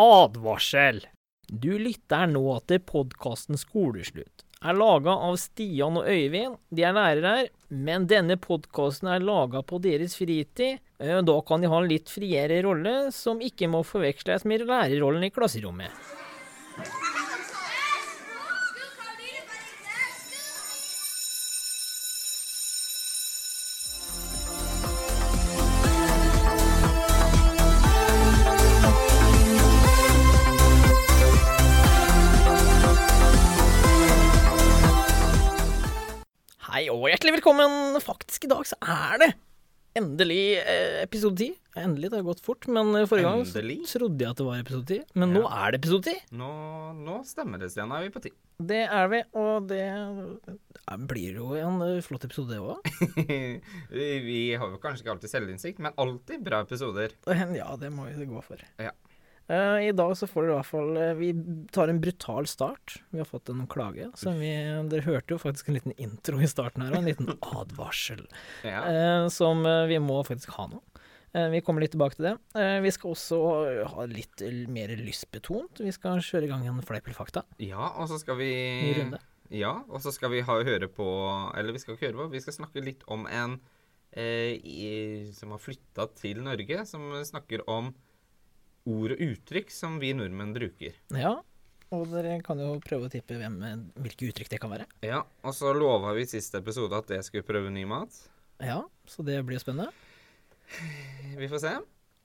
Advarsel! Du lytter nå til podkasten Skoleslutt. Er laga av Stian og Øyvind. De er lærere her, men denne podkasten er laga på deres fritid. Eh, Da kan de ha en litt friere rolle, som ikke må forveksles med lærerrollen i klasserommet. Hei og hjertelig velkommen. Faktisk, i dag så er det endelig eh, episode 10. Endelig, det har gått fort, men eh, forrige gang så Endelig? trodde jeg at det var episode 10. Men nå er det episode 10. Nå, nå stemmer det, Stian. Er vi på ti. Det er vi, og det eh, blir jo en eh, flott episode, det òg. vi vi har jo kanskje ikke alltid selvinnsikt, men alltid bra episoder. Ja, det må vi gå for. Ja. Eh, I dag så får dere i hvert fall eh, Vi tar en brutal start. Vi har fått en klage. Som vi, dere hørte jo faktisk en liten intro i starten her, og en liten advarsel. Ja. eh, som vi må faktisk ha nå. Vi kommer litt tilbake til det. Vi skal også ha litt mer lystbetont. Vi skal kjøre i gang en fleip eller fakta. ja, og så skal vi Ny runde. Ja, og så skal vi ha, høre på Eller vi skal ikke høre på, vi skal snakke litt om en eh, i, som har flytta til Norge, som snakker om ord og uttrykk som vi nordmenn bruker. Ja. Og dere kan jo prøve å tippe hvem, hvilke uttrykk det kan være. Ja, og så lova vi i siste episode at jeg skulle prøve ny mat. Ja, så det blir spennende. Vi får se.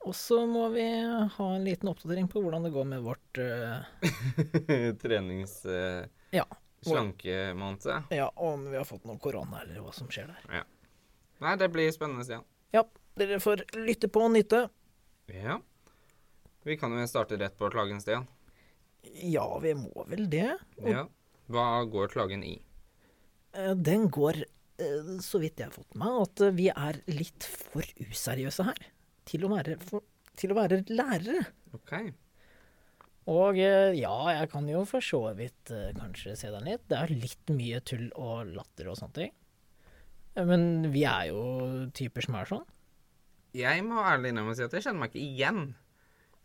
Og så må vi ha en liten oppdatering på hvordan det går med vårt uh... Trenings... Uh... Ja. Slankemåned. Ja, om vi har fått noe korona, eller hva som skjer der. Nei, det blir spennende, Stian. Ja, dere får lytte på og nyte. Ja. Vi kan jo starte rett på klagen, Stian. Ja, vi må vel det. Og Ja. Hva går klagen i? eh, den går, eh, så vidt jeg har fått med meg, at eh, vi er litt for useriøse her. Til å være, for, til å være lærere. OK. Og ja, jeg kan jo for så vidt kanskje se den litt. Det er litt mye tull og latter og sånne ting. Men vi er jo typer som er sånn. Jeg må ærlig innrømme å si at jeg kjenner meg ikke igjen.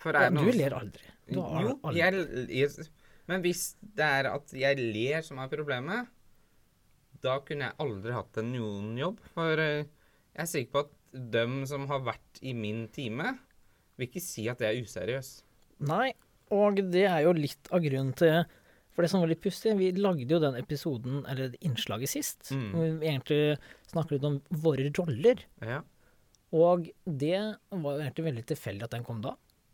Ja, du ler aldri. Du har Jo, aldri. jeg, jeg Men hvis det er at jeg ler som er problemet, da kunne jeg aldri hatt en noen-jobb. For eh, jeg er sikker på at dem som har vært i min time, vil ikke si at jeg er useriøs. Nei, og det er jo litt av grunnen til For det som var litt pussig, vi lagde jo den episoden, eller innslaget sist, Mm. hvor vi egentlig snakket litt om våre roller. Ja. Og det var jo egentlig veldig tilfeldig at den kom da.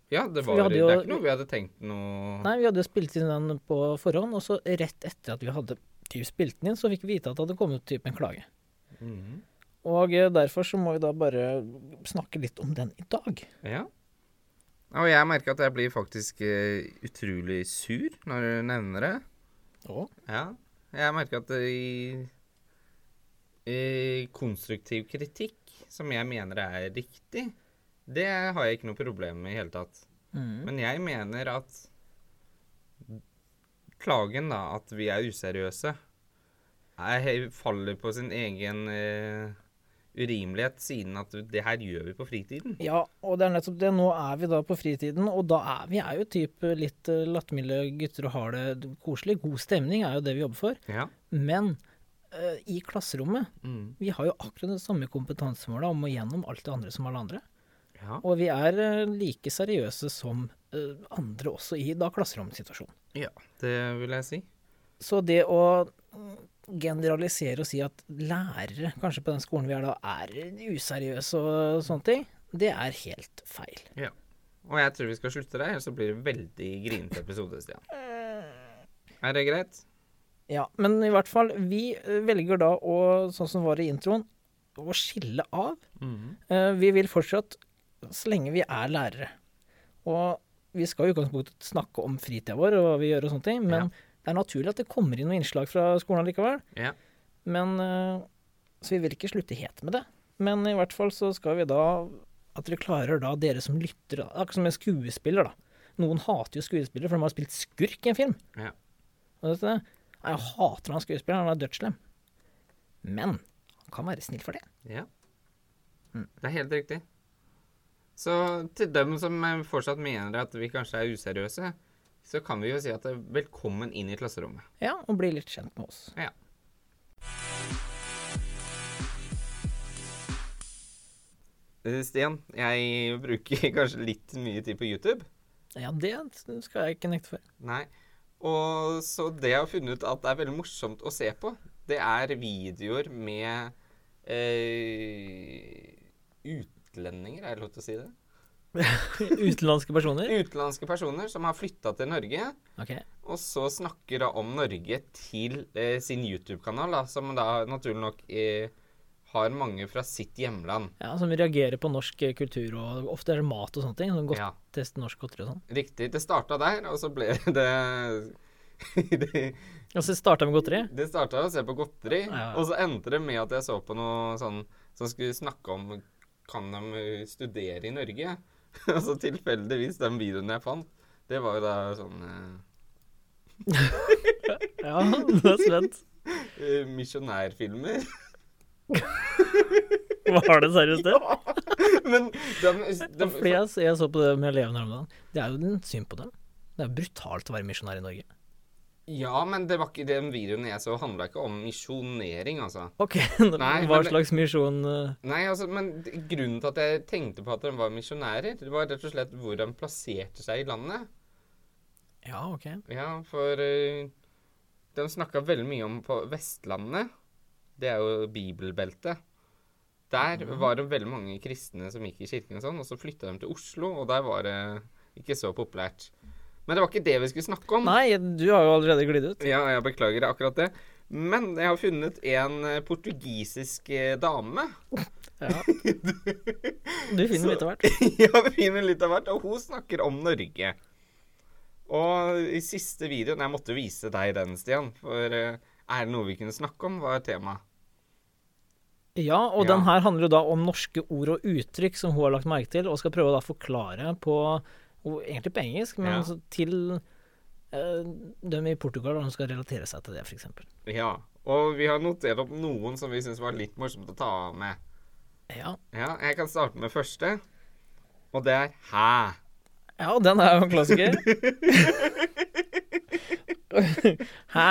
Ja, det, var, det er ikke noe vi hadde tenkt noe Nei, vi hadde spilt inn den på forhånd, og så rett etter at vi hadde typ spilt den inn, så fikk vi vite at det hadde kommet typ en klage. Mm. Og eh, derfor så må vi da bare snakke litt om den i dag. Ja. Og jeg merker at jeg blir faktisk eh, utrolig sur når du nevner det. Å? Ja. Jeg merker at det i, i konstruktiv kritikk, som jeg mener er riktig, det har jeg ikke noe problem med i hele tatt. Mm. Men jeg mener at klagen, da, at vi er useriøse, er, faller på sin egen uh, urimelighet, siden at det her gjør vi på fritiden. Ja, og det er nettopp det. Nå er vi da på fritiden, og da er vi er jo typ litt uh, lattermilde gutter og har det koselig. God stemning er jo det vi jobber for. Ja. Men uh, i klasserommet, Mm. vi har jo akkurat det samme kompetansemålet om å gjennom alt det andre som alle andre. Ja. Og vi er eh, like seriøse som eh, andre også i da klasseromsituasjonen. ja. Det vil jeg si. Så det å mm, generalisere og si at lærere, kanskje på den skolen vi er da, er useriøse og sånne ting, det er helt feil. Ja. Og jeg tror vi skal slutte der, ellers så blir det veldig grinete episode, Stian. Er det greit? Ja, men i hvert fall, vi eh, velger da å, sånn som var i introen, å skille av. Eh, Vi vil fortsatt, så lenge vi er lærere. Og vi skal i utgangspunktet snakke om fritida vår og hva vi gjør og sånne ting, men det er naturlig at det kommer inn noen innslag fra skolen likevel. Ja. Men eh, Så vi vil ikke slutte helt med det. Men i hvert fall så skal vi da At dere klarer da, dere som lytter, akkurat som en skuespiller, da. Noen hater jo skuespillere, for de har spilt skurk i en film. Ja. Og vet du, det? jeg hater han skuespilleren, han er dødsslem. Men han kan være snill for det. Ja. Mm. Det er helt riktig. Så til dem som eh, fortsatt mener at vi kanskje er useriøse, så kan vi jo si at eh, velkommen inn i klasserommet. Ja, og bli litt kjent med oss. Ja. Eh, Stian, jeg bruker kanskje litt mye tid på YouTube. Ja, det skal jeg ikke nekte for. Nei. Og så det jeg har funnet ut at det er veldig morsomt å se på, det er videoer med eh, utlendinger, er det lov til å si det? Utenlandske personer? Utenlandske personer som har flytta til Norge, Okay. og så snakker da om Norge til eh, sin YouTube-kanal, som da naturlig nok eh, har mange fra sitt hjemland. Ja, Som reagerer på norsk eh, kultur, og ofte er det mat og sånne ting. Sånn godt Ja, teste norsk godteri og sånn. riktig. Det starta der, og så ble det det, Og så starta med godteri. det starta å se på godteri, Ja. og så endte det med at jeg så på noe sånn som skulle snakke om Kan de studere i Norge? og så tilfeldigvis den videoen jeg fant, det var jo da sånn eh, Ja, du er spent. eh, misjonærfilmer. Var det seriøst det? Men de, de, Fordi jeg, jeg så på det med elevene her om dagen. Det er jo en syn på dem. Det er brutalt å være misjonær i Norge. Ja, men det var ikke den videoen jeg så, handla ikke om misjonering, altså. Ok, Nei, hva men- slags misjon eh, Nei, altså, men grunnen til at jeg tenkte på at de var misjonærer, det var rett og slett hvor de plasserte seg i landet. Ja, ok. Ja, for uh, de snakka veldig mye om på Vestlandet. Det er jo bibelbeltet. Der var det veldig mange kristne som gikk i kirken og sånn, og så flytta de til Oslo, og der var det ikke så populært. Men det var ikke det vi skulle snakke om. Nei, du har jo allerede glidd ut. Ja, jeg beklager akkurat det. Men jeg har funnet en eh, portugisisk eh, dame. Ja. Du finner Så- litt av hvert. ja, vi finner litt av hvert, og hun snakker om Norge. Og i siste videoen Jeg måtte vise deg den, Stian. For eh, er det noe vi kunne snakke om, var temaet. Ja, og Ja. den her handler jo da om norske ord og uttrykk som hun har lagt merke til, og skal prøve å da forklare på og Egentlig på engelsk, men Ja. altså til uh, dem i Portugal, og de skal relatere seg til det, f.eks. Ja. Og vi har notert opp noen som vi syns var litt morsomt å ta med. Ja. Ja, Jeg kan starte med første. Og det er hæ. ja, den er jo en klassiker. Hæ?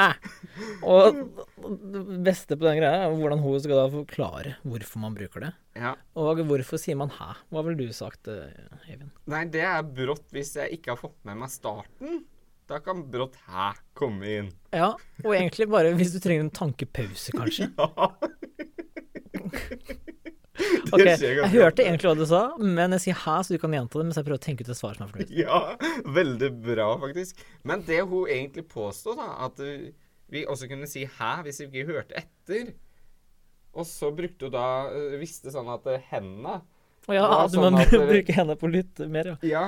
Og det beste på den greia er hvordan hun skal da forklare hvorfor man bruker det. Ja. Og hvorfor sier man hæ? Hva ville du sagt, eh, Eivind? Nei, det er brått hvis jeg ikke har fått med meg starten. Da kan brått hæ komme inn. Ja, og egentlig bare hvis du trenger en tankepause, kanskje. Ja. Ok, Jeg hørte egentlig hva du sa, men jeg sier hæ, så du kan gjenta det mens jeg prøver å tenke ut et svar som er fornøyd. Ja, veldig bra, faktisk. Men det hun egentlig påstod, da, at vi også kunne si 'hæ' hvis vi ikke hørte etter. Og så brukte hun da uh, Visste sånn at hendene henda Og ja, Ja, at sånn man at bruker hendene på å lytte mer, ja. Ja.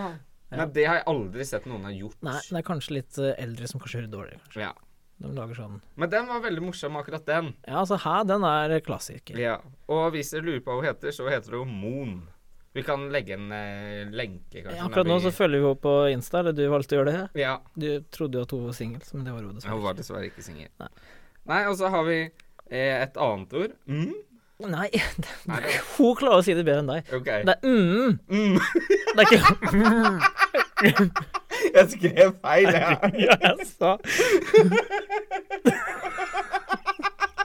Men det har jeg aldri sett noen ha gjort. Nei, det er kanskje litt eh, eldre som kanskje hører dårlig. Kanskje. Ja. De lager sånn Men den var veldig morsom, akkurat den. Ja, altså her, den er klassiker. Ja. Og hvis dere lurer på hva hun heter, så heter hun Moon. Vi kan legge en eh, lenke, kanskje. Ja, akkurat nå så følger vi henne på Insta, eller du valgte å gjøre det. Ja. Du trodde jo at hun var singel, men det var hun Hun var dessverre ikke singel. Nei. Nei, og så har vi eh, et annet ord. Mm? Nei, Nei, hun klarer å si det bedre enn deg. OK. Det er mm. Mm. Det er ikke mm. Jeg skrev feil, jeg. Ja, jeg sa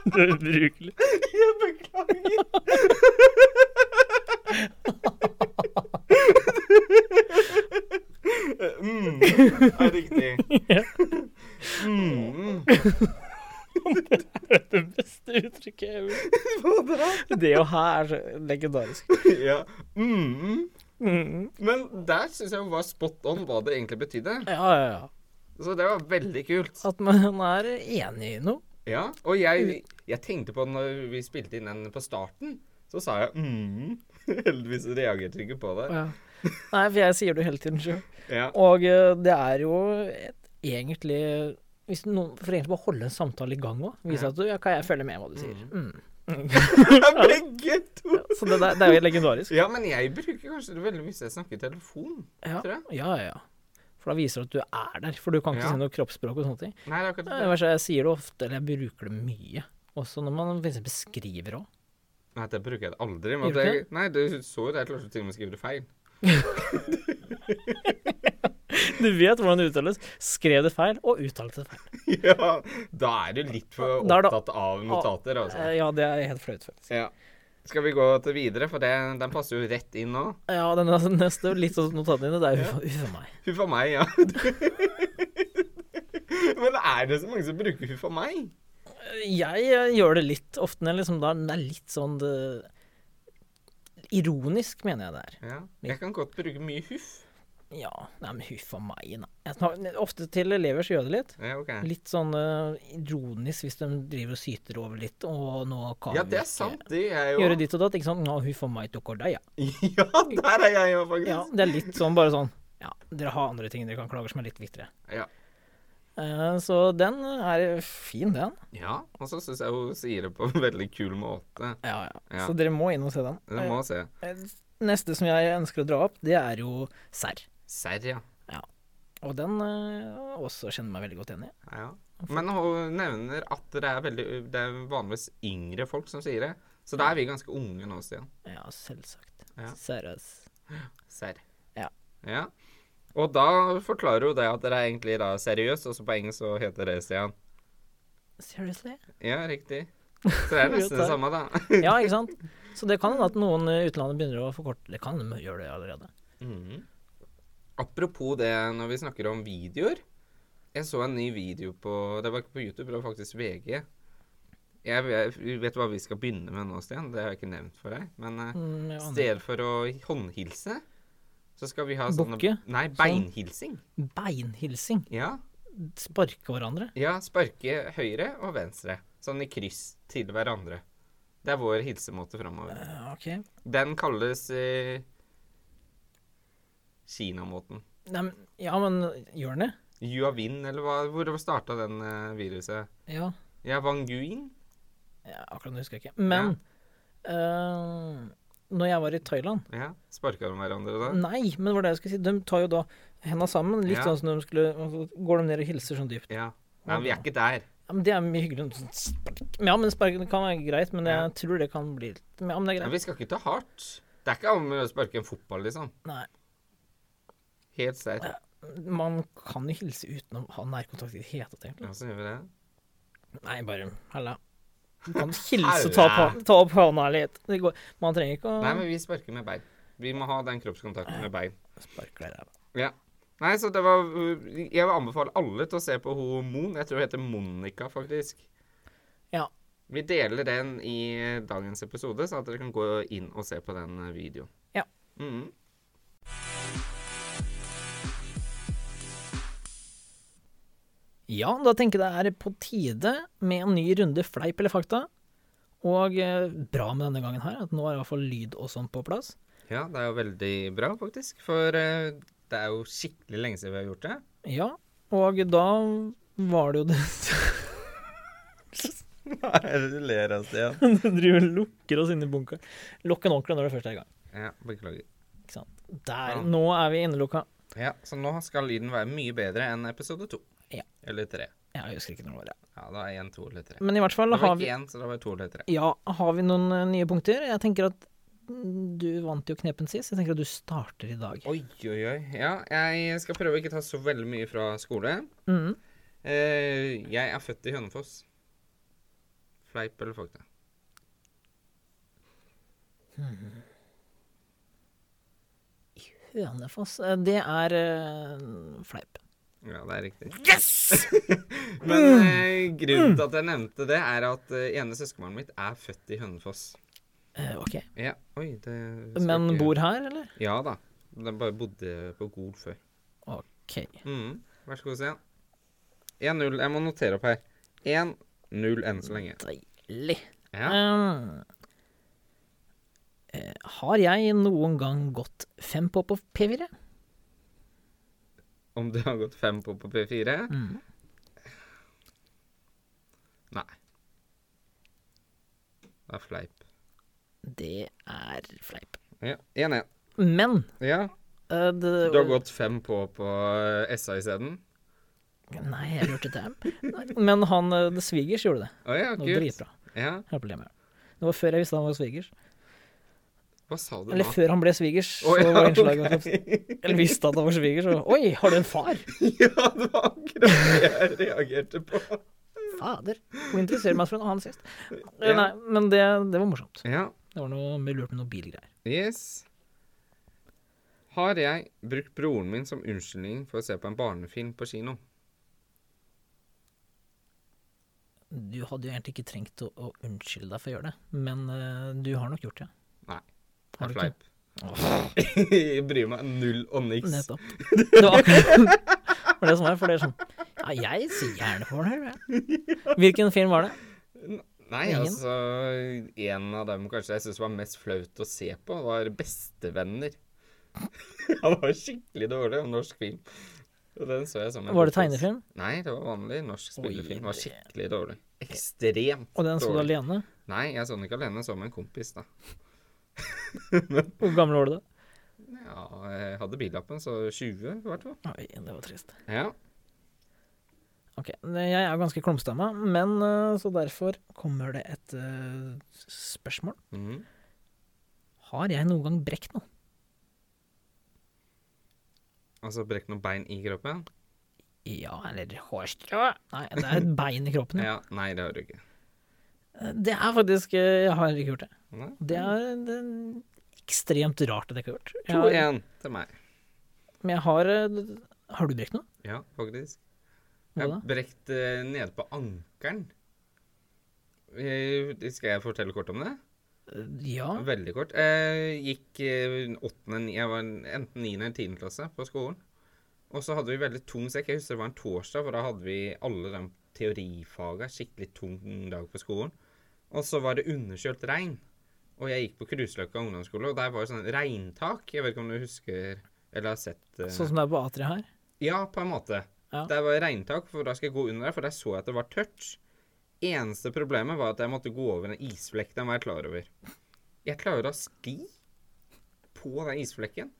Det er ubrukelig. Jeg beklager. mm, er riktig. Mm. Det er det beste uttrykket jeg har hørt. Det å ha er så legendarisk. Ja. Mm. Mm. Men der syns jeg var spot on hva det egentlig betydde. Ja, ja, ja. Så det var veldig kult. At man er enig i noe. Ja, og jeg, jeg tenkte på når vi spilte inn den på starten, så sa jeg mm. Heldigvis reagerte jeg ikke på det. Ja. Nei, for jeg sier det hele tiden sjøl. Ja. Og eh, det er jo et, egentlig hvis noen, For egentlig bare holde en samtale i gang òg. Vise Ja. at du, ja, kan jeg følge med hva du sier. Mm. Begge to. Så det, der, det er jo helt legendarisk. Ja, men jeg bruker kanskje det veldig mye hvis jeg snakker i telefon. Ja, Tror jeg. ja, ja. ja. For da viser du at du er der. For du kan ikke Ja. si noe kroppsspråk og sånne ting. Nei, det er akkurat Det det. Jeg sier det ofte, eller jeg bruker det mye. Også når man for skriver òg. Nei, det bruker jeg aldri. Men det, nei, du så jo det. Jeg klarte til og med å skrive det feil. Du vet hvordan det uttales. Skrev det feil, og uttalte det feil. ja, da er du litt for er opptatt av notater, altså. Eh, Ja, det er helt flaut, faktisk. Ja. Skal vi gå til videre, for det, den passer jo rett inn nå. Ja, den neste, litt sånn notatene dine, det er huff a meg. Huff a meg, ja. Men er det så mange som bruker huff a meg? Jeg eh, gjør det litt ofte liksom da det er litt sånn det, Ironisk, mener jeg det er. Ja. Jeg kan godt bruke mye huff. Ja, nei, men huff a meg, nei. Jeg ofte til elever så gjør det litt. Ja, okay. Litt sånn uh, ironisk hvis de driver og syter over litt. Og nå kan Ja, det er sant, det er jo gjøre ditt og datt. Ikke sant? Nå, huff a meg, dere deg, ja. Ja, der er jeg jo, faktisk. ja. Det er litt sånn bare sånn Ja, dere har andre ting dere kan klage som er litt viktigere. Ja. Eh, så den er fin, den. Ja, og så syns jeg hun sier det på en veldig kul måte. Ja, ja. Ja. Så dere må inn og se den. Dere må se. Eh, Neste som jeg ønsker å dra opp, det er jo serr. Serr, ja. Og den uh, også kjenner meg veldig godt igjen i. ja. Men hun nevner at det er, veldig, det er vanligvis yngre folk som sier det. Så da er vi ganske unge nå, Stian. Ja, selvsagt. Ja. Seriøs. Serr. Ja. ja. Og da forklarer hun det at dere er egentlig da seriøs, og så på engelsk så heter det Stian. Seriously? Ja, riktig. Så det er nesten det samme, da. Ja, ikke sant? Så det kan hende at noen i utlandet begynner å forkorte Det kan de gjøre det allerede. Mhm. Apropos det når vi snakker om videoer. Jeg så en ny video på Det var ikke på YouTube, det var faktisk VG. Jeg vet, vet hva vi skal begynne med nå, Stian? Det har jeg ikke nevnt for deg. Men eh, Mm, ja, stedet for å håndhilse, så skal vi ha sånne Bukke? Nei, beinhilsing. Beinhilsing. Ja. Sparke hverandre. ja. Sparke høyre og venstre. Sånn i kryss til hverandre. Det er vår hilsemåte framover. Uh, ok. Den kalles eh, Kinamåten. Ja, men gjør den det? Yuavin, eller hva? Hvor starta den uh, viruset? Ja. Ja, Wanguin? ja. Akkurat nå husker jeg ikke. Men eh, når jeg var i Thailand Ja. Sparka de hverandre da? Nei, men det var det jeg skulle si. De tar jo da henda sammen, litt Ja. sånn som de skulle så Går de ned og hilser sånn dypt. Ja. men vi er ikke der. Ja, men Det er mye hyggelig. Sånn. Ja, men spark kan være greit, men jeg Ja. tror det kan bli litt Ja, men det er Men Ja, vi skal ikke ta hardt. Det er ikke om å sparke en fotball, liksom. Nei. Helt sterkt. Man kan jo hilse uten å ha nærkontakt i det hele tatt, egentlig. Så gjør vi det. Nei, bare halla. Du kan hilse og ta, på, ta opp hånda litt. Det går. Man trenger ikke å Nei, men vi sparker med bein. Vi må ha den kroppskontakten med bein. Sparker der, da. Ja. Nei, så det var Jeg vil anbefale alle til å se på hun Mon. Jeg tror hun heter Monica, faktisk. Ja. Vi deler den i dagens episode, så at dere kan gå inn og se på den eh, videoen. Ja. Mhm. Ja, da tenker jeg det er på tide med en ny runde fleip eller fakta. Og eh, bra med denne gangen her, at nå er i hvert fall lyd og sånn på plass. Ja, det er jo veldig bra, faktisk. For eh, det er jo skikkelig lenge siden vi har gjort det. Ja, og da var det jo det Hva er det du ler av, Stian? Du driver og lukker oss inn i bunkeren. Lukk en ordentlig når det først er i gang. Ja, beklager. Ikke sant? Der, Ja. nå er vi innelukka. Ja, Så nå skal lyden være mye bedre enn episode to. Ja. Eller tre. Jeg husker ikke når det var det. Ja, da er én, to eller tre. Men i hvert fall Det var ikke vi én, så det var to eller tre. Ja, har vi noen uh, nye punkter? Jeg tenker at du vant jo knepen sist. Jeg tenker at du starter i dag. Oi, oi, oi. Ja, jeg skal prøve å ikke ta så veldig mye fra skole. Mm. Uh, jeg er født i Hønefoss. Fleip eller fakta? Hønefoss eh, Det er uh, fleip. Ja, det er riktig. Yes! Men eh, grunnen til at jeg nevnte det, er at eh, ene søskenbarnet mitt er født i Hønefoss. Eh, ok. Ja, oi, det skal Men ikke- bor her, eller? Ja da. Den bare bodde på Gol før. Ok. Mhm. Vær så god, Stian. 1-0. Jeg må notere opp her. 1-0 enn så lenge. Deilig. Ja. Um, eh, har jeg noen gang gått fem på på P4? Om du har gått fem på på P4? Mm. Nei. Det er fleip. Det er fleip. Ja. 1-1. Men Ja. Uh, det, Du har gått fem på på eh, SA isteden? Nei, jeg lurte det. Nei, Men han eh, svigers gjorde det. Oh, ja, Det var dritbra. Ja. Det var før jeg visste han var svigers. Hva sa du Eller nå? før han ble svigers, så ja, var innslaget okay. Eller visste at han var svigers, og Oi, har du en far? ja, det var akkurat det jeg reagerte på. Fader. Hun interesserer meg for en annen sist? Ja. Nei, men det, det var morsomt. Ja. Det var noe med lurt med noe bilgreier. Yes. Har jeg brukt broren min som unnskyldning for å se på en barnefilm på kino? Du hadde jo egentlig ikke trengt å, å unnskylde deg for å gjøre det, men uh, du har nok gjort det. Nei. Har du er ikke? jeg bryr meg null og niks. Nettopp. Det var akkurat for det som var, for det er sånn Ja, jeg ser gjerne på det. jeg. Hvilken film var det? Nei, Ingen? altså En av dem kanskje jeg syns var mest flaut å se på, var 'Bestevenner'. Han var skikkelig dårlig om norsk film. Og den så jeg som en Var det tegnefilm? Nei, det var vanlig norsk spillefilm. Den var skikkelig dårlig. Ekstremt Og den så du alene? Nei, jeg så den ikke alene, jeg så med en kompis, da. Hvor gammel var du da? Ja, jeg hadde billappen, så 20 i hvert fall. Oi, det var trist. Ja. Ok, jeg er ganske klumstamma, men eh, så derfor kommer det et uh, spørsmål. Mhm. Har jeg noen gang brekt noe? Altså brekt noen bein i kroppen? Ja, eller hårstrå? Nei, det er et bein i kroppen. ja. Ja. Nei, det har du ikke. Det er faktisk eh, Jeg har ikke gjort det. Nei. Det er, det er ekstremt rart at jeg ikke har gjort. Jeg 2-1 til meg. men jeg har eh, Har du brekt noe? Ja, faktisk. Jeg har brekt eh, nede på ankelen. Skal jeg fortelle kort om det? Ja. Veldig kort. Jeg gikk åttende, jeg var enten 9. eller 10. klasse på skolen. Og så hadde vi veldig tung sekk. Jeg husker det var en torsdag, for da hadde vi alle de teorifaga. Skikkelig tung dag på skolen. Og så var det underkjølt regn. Og jeg gikk på Kruseløkka ungdomsskole, og der var det sånn regntak. Jeg vet ikke om du husker eller har sett uh... Sånn som det er på A3 her? Ja, på en måte. Ja. Der var regntak, for da skal jeg gå under der, for der så jeg at det var tørt. Eneste problemet var at jeg måtte gå over en isflekk. Den var jeg klar over. Jeg klarer å ski på den isflekken.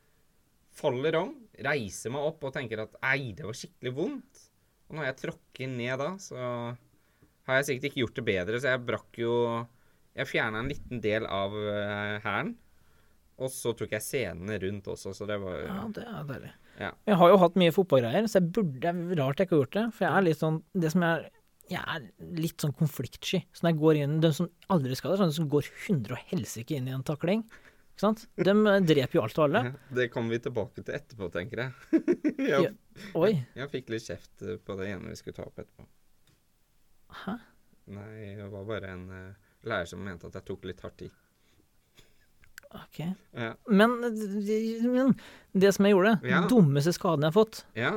Faller om, reiser meg opp og tenker at ei, det var skikkelig vondt. Og når jeg tråkker ned da, så har jeg sikkert ikke gjort det bedre, så jeg brakk jo Jeg fjerna en liten del av hæren. Og så tok jeg scenene rundt også, så det var Ja, det er deilig. Ja. Jeg har jo hatt mye fotballgreier, så jeg burde, rart jeg ikke har gjort det. For jeg er litt sånn Det som er Jeg er litt sånn konfliktsky. Så når jeg går inn De som aldri skader, sånn som går hundre og helsike inn i en takling, ikke sant? De eh, dreper jo alt og alle. Det kommer vi tilbake til etterpå, tenker jeg. Ja. jeg, Oi. jeg fikk litt kjeft eh, på det ene vi skulle ta opp etterpå. Hæ? Nei, det var bare en uh, lærer som mente at jeg tok litt hardt i. Ok. Ja. Men, men det som jeg gjorde, Ja. den dummeste skaden jeg har fått, Ja.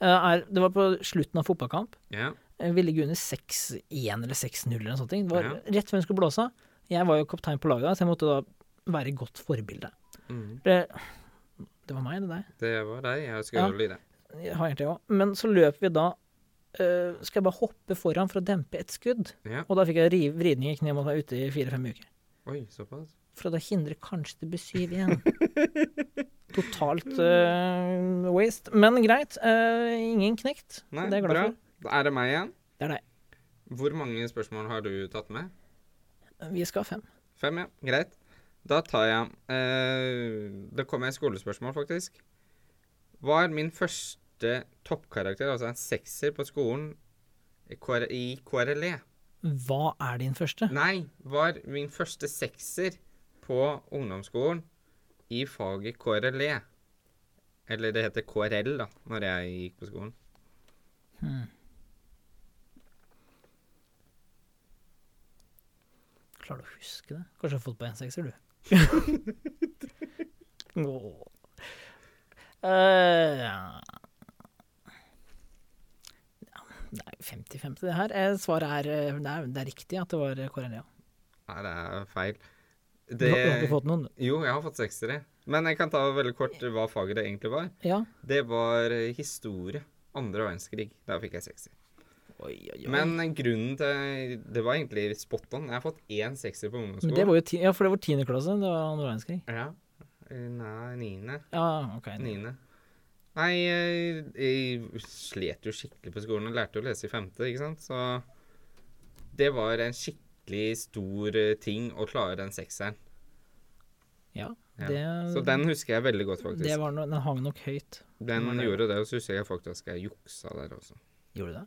eh, er Det var på slutten av fotballkamp. ja. Ville ligge under 6-1 eller 6-0 eller noe sånt. Det var rett før hun skulle blåse av. Jeg var jo kaptein på laget, så jeg måtte da være godt forbilde. Mm. Det, det var meg, det der. Det var deg. Jeg Ja. skulle ja. det. Jeg har egentlig òg. Men så løp vi da eh, Skal jeg bare hoppe foran for å dempe et skudd? Ja. Og da fikk jeg riv, vridning i kneet og måtte være ute i fire-fem uker. Oi, såpass. For da hindrer kanskje det blir syv igjen. Totalt uh, waste. Men greit. Uh, ingen knekt. Nei, det er jeg glad bra. for. Er det meg igjen. Det er deg. Hvor mange spørsmål har du tatt med? Vi skal ha fem. Fem, ja. Greit. Da tar jeg uh, Det kommer et skolespørsmål, faktisk. Hva er min første toppkarakter, altså en sekser, på skolen i KR i KRLE? Hva er din første? Nei, var min første sekser på ungdomsskolen i faget KRLE. Eller det heter KRL, da, når jeg gikk på skolen. Hmm. Klarer du å huske det? Kanskje du har fått på en sekser, du. Åh. Eh, ja. Det er 50-50, det her. Eh, Svaret er eh, det, er det er riktig at det var eh, KRL. Nei, det er feil. Du, har, du har ikke fått noen? Jo, jeg har fått seksere. Men jeg kan ta veldig kort hva faget det egentlig var. Ja. Det var eh, historie. Andre verdenskrig. Der fikk jeg sekser. Oi, oi, oi. Men eh, grunnen til Det var egentlig spot on. Jeg har fått én sekser på ungdomsskolen. det var jo ti, ja, for det var tiende klasse. Det var andre verdenskrig. Ja. Eh, Nei, niende. Ja, OK. Niende. Nei, jeg, jeg slet jo skikkelig på skolen og lærte å lese i femte, ikke sant. Så det var en skikkelig stor eh, ting å klare den sekseren. Ja, Ja. det, Så den husker jeg veldig godt, faktisk. det var no, den hang nok høyt. Den det. gjorde det, og så husker jeg faktisk jeg juksa der også. Gjorde du det?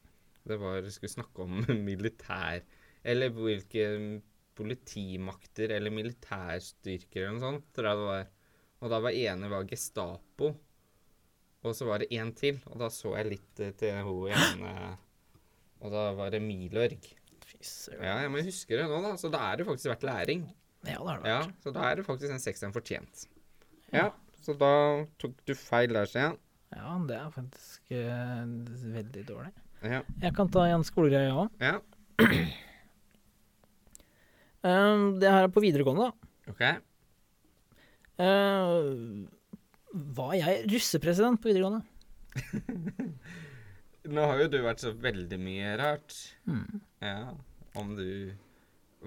Det var jeg skulle snakke om militær Eller hvilke politimakter eller militærstyrker eller noe sånt, tror jeg det var. Og da var ene var Gestapo, og så var det én til. Og da så jeg litt eh, til hun igjen. Og da var det Milorg. Søren. Ja, jeg må huske det nå, da. Så da er det faktisk vært læring. Ja, det har det Ja, vært. Så da er det faktisk en sekseren fortjent. Ja. Ja, så da tok du feil der, Stian. Ja, det er faktisk uh, veldig dårlig. Ja. Jeg kan ta en skolegreie, jeg òg. ja. Um, det her er på videregående, da. OK. Uh, var jeg russepresident på videregående? Nå har jo du vært så veldig mye rart. Mm. Ja, om du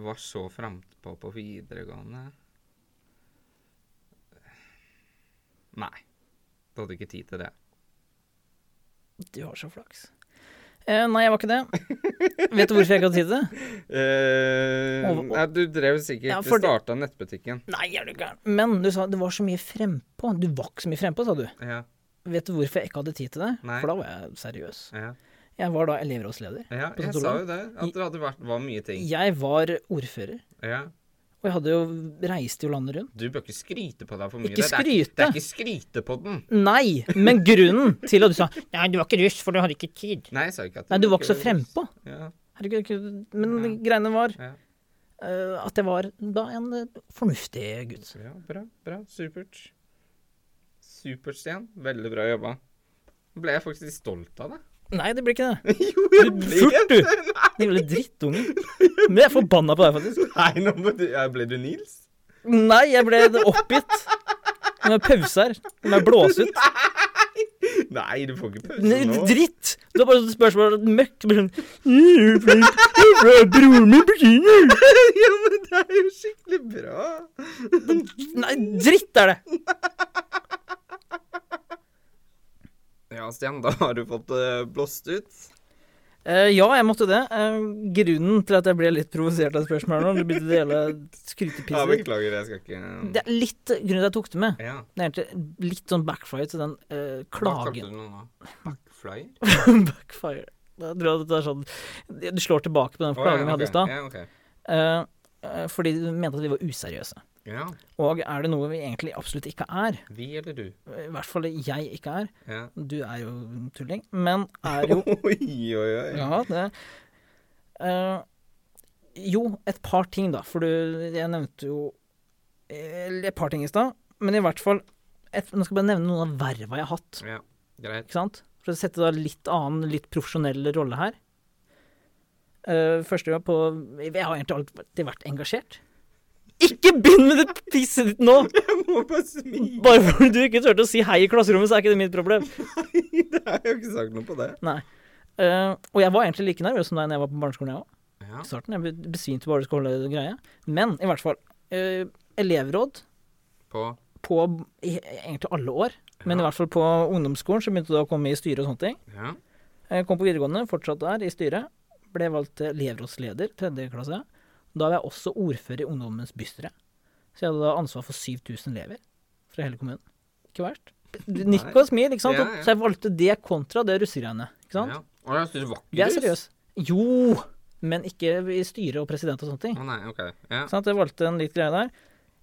var så frampå på videregående Nei. Du hadde ikke tid til det. Du har så flaks. Eh, nei, jeg var ikke det. Vet du hvorfor jeg ikke hadde tid til det? Eh, nei, du drev sikkert Ja, Du starta nettbutikken. Nei, er du gæren. Men du sa det var så mye frempå. Du var ikke så mye frempå, sa du. Ja. Vet du hvorfor jeg ikke hadde tid til det? Nei. For da var jeg seriøs. Ja, Jeg var da elevrådsleder. ja jeg sa jo det. At det vært, var mye ting. Jeg var ordfører. Ja. Og jeg hadde jo reist jo landet rundt. Du bør ikke skryte på deg for mye. Ikke Det er- Det er ikke skryte på den. Nei, men grunnen til at du sa Nei, du var ikke russ, for du hadde ikke tid. Nei, jeg sa ikke at Nei, du var ikke så frempå. Ja, Herregud, men Ja. greiene var ja. uh, at jeg var da en eh, fornuftig gutt. ja, bra. Bra. Supert. Supert, Stian. Veldig bra jobba. Ble jeg faktisk stolt av deg. Nei, det blir ikke det. jo, jeg blir furt, du! Din lille drittunge. Men jeg er forbanna på deg, faktisk. Nei, nå må du ja, Ble du Nils? Nei, jeg ble oppgitt. Med pause her. Med blåse ut. Nei, du får ikke pause Nei, nå. Dritt! Du har bare spørsmål møkk. Du blir sånn «Mm, Broren min kino. ja, men det er jo skikkelig bra. Nei, dritt er det! Ja, Stian, da har du fått uh, blåst ut. Uh, ja, jeg måtte det. Uh, grunnen til at jeg ble litt provosert av spørsmålet nå, det begynte å dele Ja, beklager, jeg skal ikke Det er litt grunnen til at jeg tok det med. Ja. Det er egentlig litt sånn backfire til den eh, Hva kalte klagen. du noe nå? Backflyer? backfire. Jeg tror at det er sånn Du slår tilbake på den klagen klagen ja, vi hadde i stad. Ja, okay. Eh, eh, fordi du mente at vi var useriøse. Ja. Og er det noe vi egentlig absolutt ikke er, Vi eller du? i hvert fall jeg ikke er Ja. Du er jo tulling, men er jo Oi, oi, oi. Ja, det uh, Jo, et par ting, da. For du, jeg nevnte jo eh, et par ting i stad. Men i hvert fall et, Nå skal jeg bare nevne noen av verva jeg har hatt. Ja, greit. Ikke sant? For å sette da litt annen, litt profesjonell rolle her. Uh, første gang på Jeg har egentlig alltid vært engasjert. Ikke begynn med det pisset ditt nå! Jeg må bare smile. Bare fordi du ikke turte å si hei i klasserommet, så er ikke det mitt problem. Nei, Det har jeg jo ikke sagt noe på det. Nei. Uh, og jeg var egentlig like nervøs som deg når jeg var på barneskolen, jeg òg. Ja. Starten. Jeg be- besvimte bare du skulle holde greie. Men i hvert fall. Uh, elevråd På på i, egentlig alle år. Men i hvert fall på ungdomsskolen så begynte du å komme i styret og sånne ting. Ja. Jeg kom på videregående, fortsatt der i styret. Ble valgt elevrådsleder, tredje klasse. Da var jeg også ordfører i Ungdommens bystyre. Så jeg hadde da ansvar for 7000 elever fra hele kommunen. Ikke verst. Nikk og smil, ikke sant. Ja, ja. Så jeg valgte det kontra det russegreiene. Ikke sant. Ja. Og jeg synes det var Det er seriøs. seriøst. Jo, men ikke i styre og president og sånne ting. Å nei, ok. Ja. Sånn at jeg valgte en litt greie der.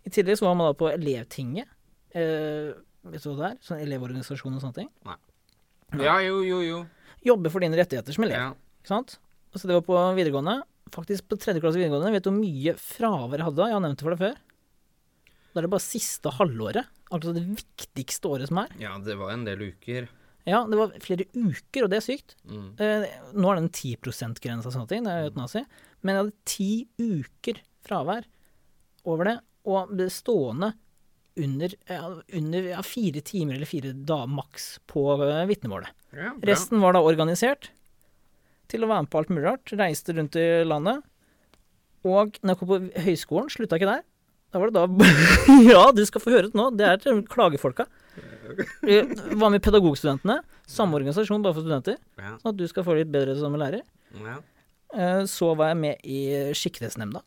I tillegg så var man da på elevtinget. Eh, vet du hva det er? Sånn elevorganisasjon og sånne ting. Nei. ja, jo, jo, jo. Jobbe for dine rettigheter som elev. Ja. Ikke sant? Så det var på videregående. Faktisk på tredje klasse videregående. Vet du hvor mye fravær jeg hadde da? Jeg har nevnt det for deg før. Da er det bare siste halvåret. Altså det viktigste året som er. ja, det var en del uker. Ja, det var flere uker, og det er sykt. Mm. Eh, nå er det en 10 %-grense og sånne ting. Det er jo eutanasi. Men jeg hadde ti uker fravær over det, og ble stående under, under ja, fire timer eller fire dager maks på uh, vitnemålet. Ja. Resten var da organisert til å være med på alt mulig rart. Reiste rundt i landet. Og når jeg kom på høyskolen, slutta ikke der. Da var det da Ja, du skal få høre det nå. Det er til klagefolka. Jeg var med Pedagogstudentene. Samme organisasjon, bare for studenter. Sånn at du skal få litt bedre som lærer. Eh, Så var jeg med i Skikkethetsnemnda,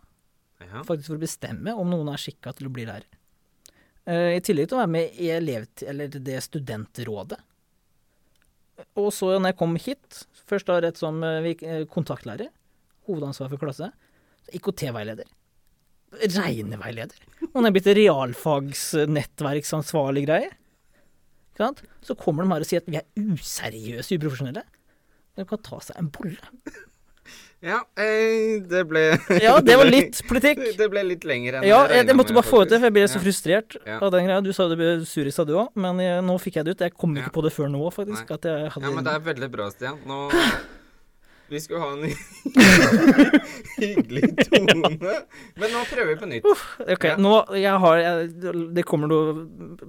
faktisk for å bestemme om noen er skikka til å bli lærer. Eh, I tillegg til å være med i elev, eller det studentrådet. Og så når jeg kom hit, først da rett som eh, eh, kontaktlærer, hovedansvar for klasse, IKT-veileder, regneveileder, og når jeg er blitt realfagsnettverksansvarlig greie, så kommer de her og sier at vi er useriøse, uprofesjonelle. De kan ta seg en bolle. Ja, eh, det ble Ja, det var litt politikk. Det, ble litt lenger enn Ja, jeg, jeg måtte bare få ut det, for jeg ble så frustrert Ja. av den greia. Du sa du ble sur i stad, du òg, men jeg, nå fikk jeg det ut. Jeg kom ikke Ja. på det før nå, faktisk. Nei. At jeg hadde Ja, men det er veldig bra, Stian. Nå Vi skulle ha en hyggelig tone. Men nå prøver vi på nytt. Ok, Ja. nå jeg har jeg, Det kommer noe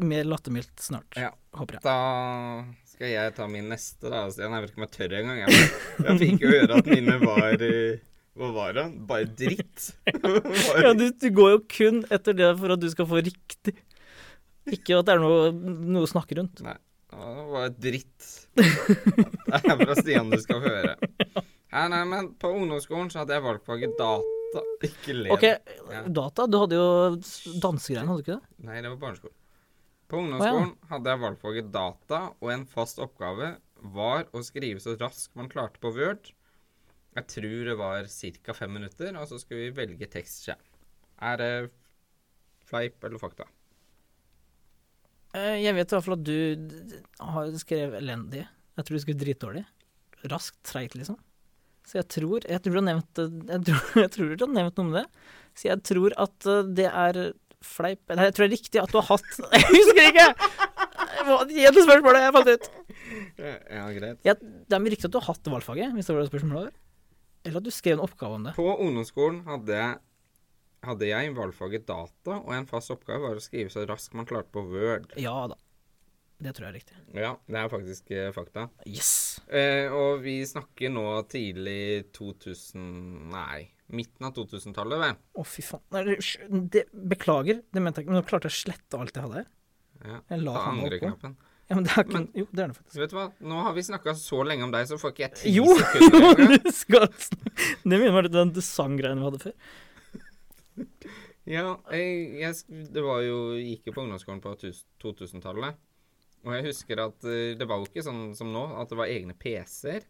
mer lattermildt snart, Ja. håper jeg. Da skal jeg ta min neste, da. Stian. Jeg vet ikke om jeg tør engang. Jeg, jeg fikk jo høre at mine var eh, Hva var det? Bare dritt. Bare- Ja, du, du går jo kun etter det for at du skal få riktig. Ikke at det er noe, noe å snakke rundt. Nei, det var dritt. Det er fra Stian du skal høre. Ja, nei, men på ungdomsskolen så hadde jeg valgfaget data, ikke le. Ok, Ja. data. Du hadde jo dansegreiene, hadde du ikke det? Nei, det var barneskolen. På ungdomsskolen hadde jeg valgfaget data, og en fast oppgave var å skrive så raskt man klarte på Word. Jeg tror det var ca. fem minutter, og så skulle vi velge tekst selv. Er det fleip eller fakta? Eh, Jeg vet i hvert fall at du har skrevet elendig. Jeg tror du skrev dritdårlig. Raskt, treigt, liksom. Så jeg tror Jeg tror du har nevnt Jeg tror, jeg tror du har nevnt noe om det. Så jeg tror at eh, det er fleip Nei, jeg tror det er riktig at du har hatt Jeg husker ikke! Et spørsmålet, jeg fant ut. Ja, greit. Ja, det er riktig at du har hatt valgfaget, hvis det var det spørsmålet var. Eller at du skrev en oppgave om det. På ungdomsskolen hadde jeg, hadde jeg valgfaget data, og en fast oppgave var å skrive så raskt man klarte på Word. Ja da. Det tror jeg er riktig. Ja, det er faktisk eh, fakta. Yes. Eh, og vi snakker nå tidlig 2000 Nei, midten av 2000-tallet, vel? Å, fy faen. Nei, det- beklager, det mente jeg ikke. Men nå klarte jeg å slette alt jeg hadde her. Ja. Jeg la Ta andre knappen. Ja, men det er ikke Men- Jo, det er det faktisk. Vet du hva, nå har vi snakka så lenge om deg, så får ikke jeg ti Jo! sekunder engang. du skal Det minner meg litt om den sanggreiene vi hadde før. Ja, jeg, jeg, det var jo Gikk jo på ungdomsskolen på 2000-tallet. Og jeg husker at eh, det var jo ikke sånn som nå, at det var egne PC-er.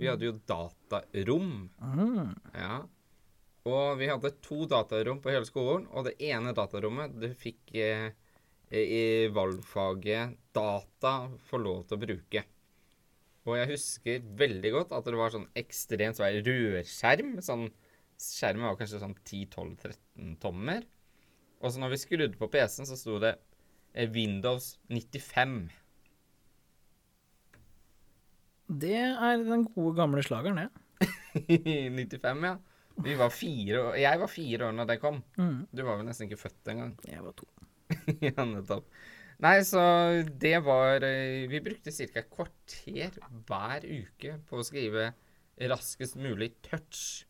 Vi hadde jo datarom. Mm. Ja. Og vi hadde to datarom på hele skolen, og det ene datarommet du fikk eh, i valgfaget data få lov til å bruke. Og jeg husker veldig godt at det var sånn ekstremt svær rørskjerm. Sånn, skjermen var kanskje sånn 10-12-13 tommer. Og så når vi skrudde på PC-en, så sto det eh, Windows 95. Det er den gode, gamle slageren, det. 95, ja. Vi var fire år, jeg var fire år når det kom. Mm. Du var vel nesten ikke født engang. Jeg var to. ja, nettopp. Nei, så det var eh, Vi brukte ca. et kvarter hver uke på å skrive raskest mulig touch.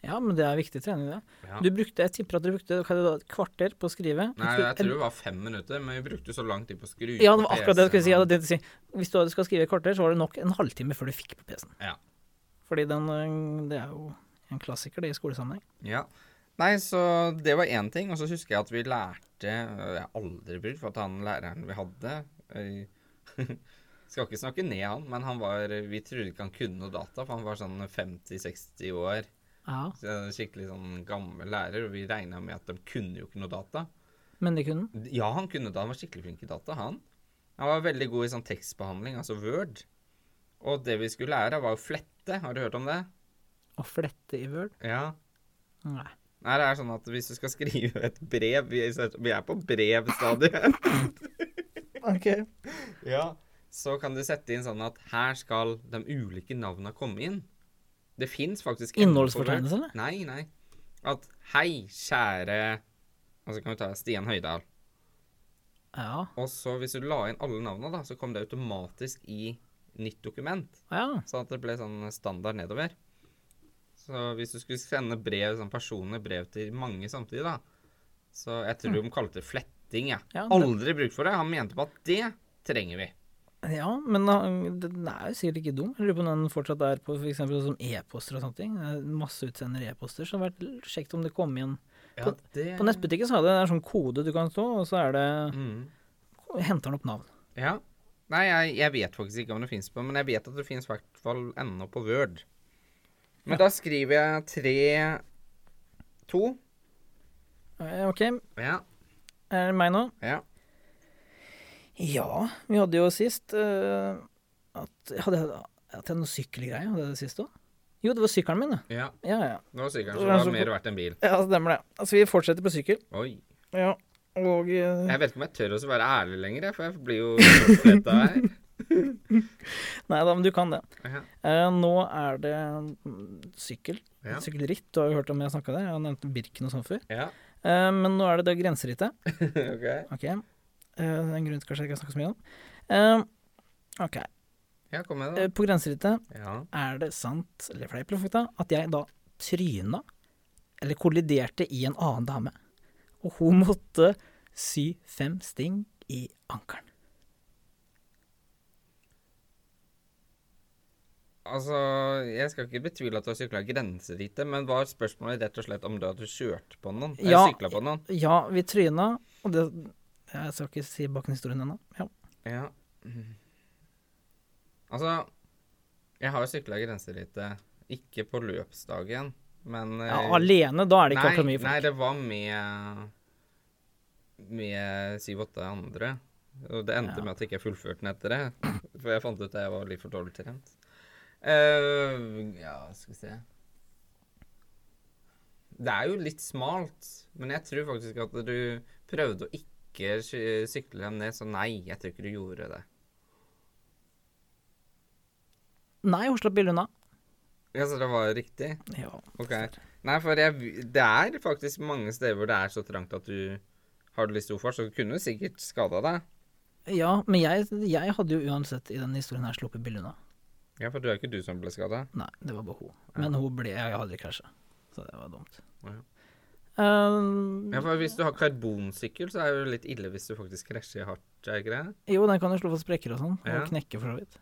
Ja, men det er viktig trening, det. Ja. Du brukte, Jeg tipper at dere brukte hva er det da, et kvarter på å skrive. Nei, jeg tror det var fem minutter, men vi brukte så lang tid på å skru Ja, det var akkurat det jeg skulle si. Å si. Hvis du skal skrive et kvarter, så var det nok en halvtime før du fikk på PC-en. Ja. Fordi den, øh, det er jo en klassiker, det i skolesammenheng. Ja. Nei, så det var én ting. Og så husker jeg at vi lærte øh, Jeg har aldri brukt for at han læreren vi hadde øh, Skal ikke snakke ned han, men han var Vi trodde ikke han kunne noe data, for han var sånn 50-60 år. Ja, Så Skikkelig sånn gammel lærer, og vi regna med at de kunne jo ikke noe data. men det kunne. Ja, han kunne det. Han var skikkelig flink i data, han. Han var veldig god i sånn tekstbehandling, altså Word. Og det vi skulle lære, var å flette. Har du hørt om det? Å flette i Word? Ja. Nei. Nei, det er sånn at hvis du skal skrive et brev Vi er, på brevstadiet. Ok. ja. Så kan du sette inn sånn at her skal de ulike navna komme inn. Det fins faktisk Innholdsfortegnelse, Nei, nei. At hei, kjære Og så kan vi ta Stian Høydahl. Ja. Og så hvis du la inn alle navna, da, så kom det automatisk i nytt dokument. ja. Sånn at det ble sånn standard nedover. Så hvis du skulle sende brev, sånn personlige brev til mange samtidig, da Så jeg tror de kalte det fletting, jeg. Ja, det- Aldri bruk for det. Han mente på at det trenger vi. Ja, men uh, den er jo sikkert ikke dum. Jeg lurer på om den fortsatt er på f.eks. sånn som e-poster og sånne ting. Masse utsender e-poster, så det hadde vært kjekt om det kom igjen. Ja, det På nettbutikken så er det en sånn kode du kan stå, og så er det mm. henter den opp navn. Ja. Nei, jeg, jeg vet faktisk ikke om det fins på, men jeg vet at det fins i hvert fall ennå på Word. Men da skriver jeg tre to. Eh, OK, Ja. er det meg nå? Ja. Ja, vi hadde jo sist uh, at Hadde jeg hadde noe sykkelgreie? Hadde jeg det sist òg? Jo, det var sykkelen min, det. ja. Ja, ja. Det var sykkelen så det var mer verdt enn bil. Ja, stemmer det. Altså, vi fortsetter på sykkel. Oi. Ja, og uh, Jeg vet ikke om jeg tør å være ærlig lenger, for jeg blir jo oppfletta her. Nei da, men du kan det. Ja. Eh, nå er det sykkel. Ja. Sykkelritt. Du har jo hørt om jeg snakka der. Jeg har nevnt Birken og sånn før. ja. Eh, men nå er det det grenserittet. OK. okay. Eh, det er en grunn til kanskje jeg ikke har snakka så mye om. Eh, ok. Ja, kom med Eh, det. på grenserittet Ja. er det sant, eller fleip eller fakta, at jeg da tryna, eller kolliderte i en annen dame. Og hun måtte sy fem sting i ankelen. Altså, jeg skal ikke betvile at du har sykla grenserittet, men var spørsmålet rett og slett om du hadde kjørt på noen? Ja. sykla på noen? Ja, vi tryna, og det Jeg skal ikke si baken historien ennå. Ja. Ja. Altså, jeg har sykla grenserittet, ikke på løpsdagen, men ja, eh, alene, da er det ikke akkurat mye folk? Nei, det var med med syv-åtte andre. Og det endte Ja. med at jeg ikke fullførte den etter det. For jeg fant ut at jeg var litt for dårlig trent. Eh, ja, skal vi se Det er jo litt smalt, men jeg tror faktisk at du prøvde å ikke sykle dem ned, så nei, jeg tror ikke du gjorde det. Nei, hun slapp billig unna. Ja, Så det var riktig? Ja. Ok. Nei, for jeg, det er faktisk mange steder hvor det er så trangt at du har du litt å fart, så du kunne sikkert skada deg. ja, men jeg, jeg hadde jo uansett i denne historien her sluppet billig unna. Ja, for det er ikke du som ble skada. Nei, det var bare hun. Men hun ble Jeg hadde krasja, så det var dumt. Ja. Um, Ja, for hvis du har karbonsykkel, så er det jo litt ille hvis du faktisk krasjer hardt, er ikke det? jo, den kan jo slå for sprekker og sånn, og Ja. knekke for så vidt.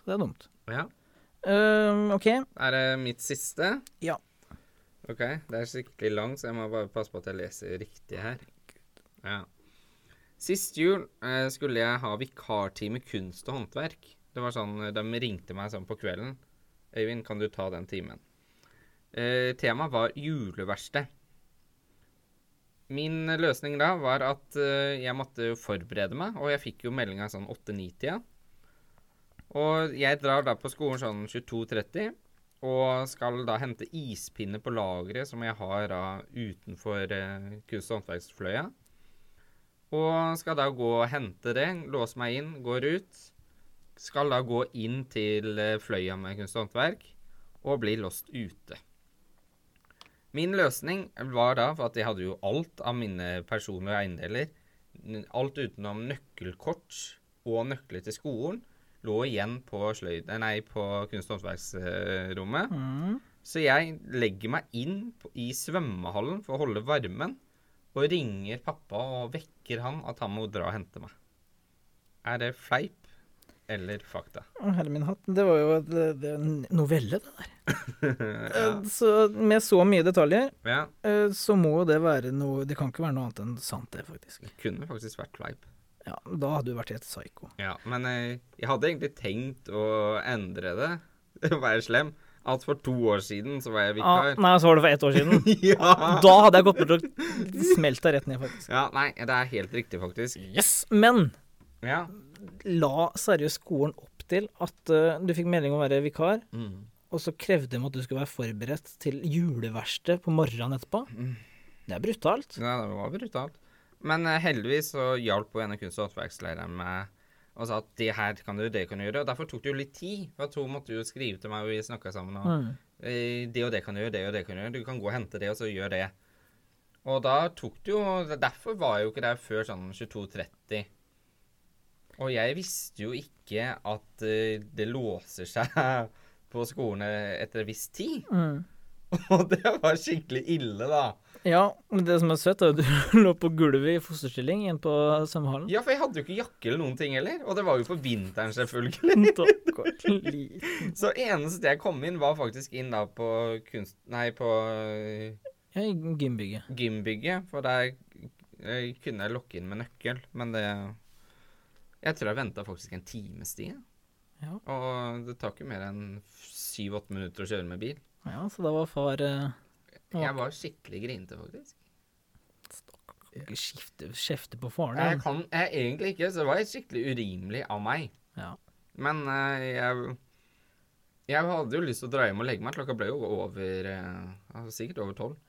Så det er dumt. Ja. Um, OK. Er det mitt siste? Ja. Ok, det er skikkelig langt, så jeg må bare passe på at jeg leser riktig her. Ja. Sist jul eh, skulle jeg ha vikartime kunst og håndverk. Det var sånn, De ringte meg sånn på kvelden. 'Øyvind, kan du ta den timen?' Eh, Temaet var juleverksted. Min løsning da var at eh, jeg måtte forberede meg, og jeg fikk jo meldinga sånn 8-9-tida. Og jeg drar da på skolen sånn 22.30, og skal da hente ispinner på lageret som jeg har da utenfor eh, kunst- og håndverksfløya. Og skal da gå og hente det, låse meg inn, går ut. Skal da gå inn til eh, fløya med kunst og håndverk, og bli låst ute. Min løsning var da, for at jeg hadde jo alt av mine personlige eiendeler, n- alt utenom nøkkelkort og nøkler til skolen, lå igjen på, sløyd, eh, nei, på kunst- og håndverksrommet. Mm. Så jeg legger meg inn på, i svømmehallen for å holde varmen, og ringer pappa og vekker han at han må dra og hente meg. Er det fleip eller fakta? Å, herre min hatt. Det var jo et, det, det er en novelle, det der. ja. Eh, Så med så mye detaljer, ja, eh, så må jo det være noe Det kan ikke være noe annet enn sant, det, faktisk. det kunne faktisk vært fleip. Ja, Da hadde du vært helt psyko. Ja, men jeg, jeg hadde egentlig tenkt å endre det, være slem. At for to år siden så var jeg Ah, vikar. nei, så var det for ett år siden. ja. Da hadde jeg gått bort og smelt deg rett ned, faktisk. ja! Nei, det er helt riktig, faktisk. Yes! Men Ja. la seriøst skolen opp til at uh, du fikk melding om å være vikar, Mm. og så krevde de at du skulle være forberedt til juleverksted på morgenen etterpå? Mm. Det er brutalt. Ja, det var brutalt. Men uh, heldigvis så hjalp hun en av kunst- og håndverkslærerne meg og sa at det her kan du, det kan du gjøre. Og derfor tok det jo litt tid. For at hun måtte jo skrive til meg, og vi snakka sammen. Og, Mm. eh, det og det kan du gjøre, det og det kan du gjøre. Du kan gå og hente det, og så gjør det. Og da tok det jo Derfor var jeg jo ikke der før sånn 22.30. Og jeg visste jo ikke at uh, det låser seg på skolene etter en viss tid. Mm. Og det var skikkelig ille, da. Ja, men det som er søtt, er at du lå på gulvet i fosterstilling inne på svømmehallen. Ja, for jeg hadde jo ikke jakke eller noen ting heller. Og det var jo på vinteren, selvfølgelig. Så eneste jeg kom inn, var faktisk inn da på kunst... Nei, på Ja, I gymbygget. gymbygget, for der eh, kunne jeg lokke inn med nøkkel, men det Jeg tror jeg venta faktisk en times tid. Ja. Og det tar ikke mer enn syv-åtte minutter å kjøre med bil. ja, så da var far uh, Jeg var skikkelig grinete, faktisk. ikke skifte, kjefte på faren Jeg kan jeg egentlig ikke, så det var skikkelig urimelig av meg. Ja. Men uh, jeg Jeg hadde jo lyst til å dra hjem og legge meg. Klokka ble jo over altså Sikkert over tolv.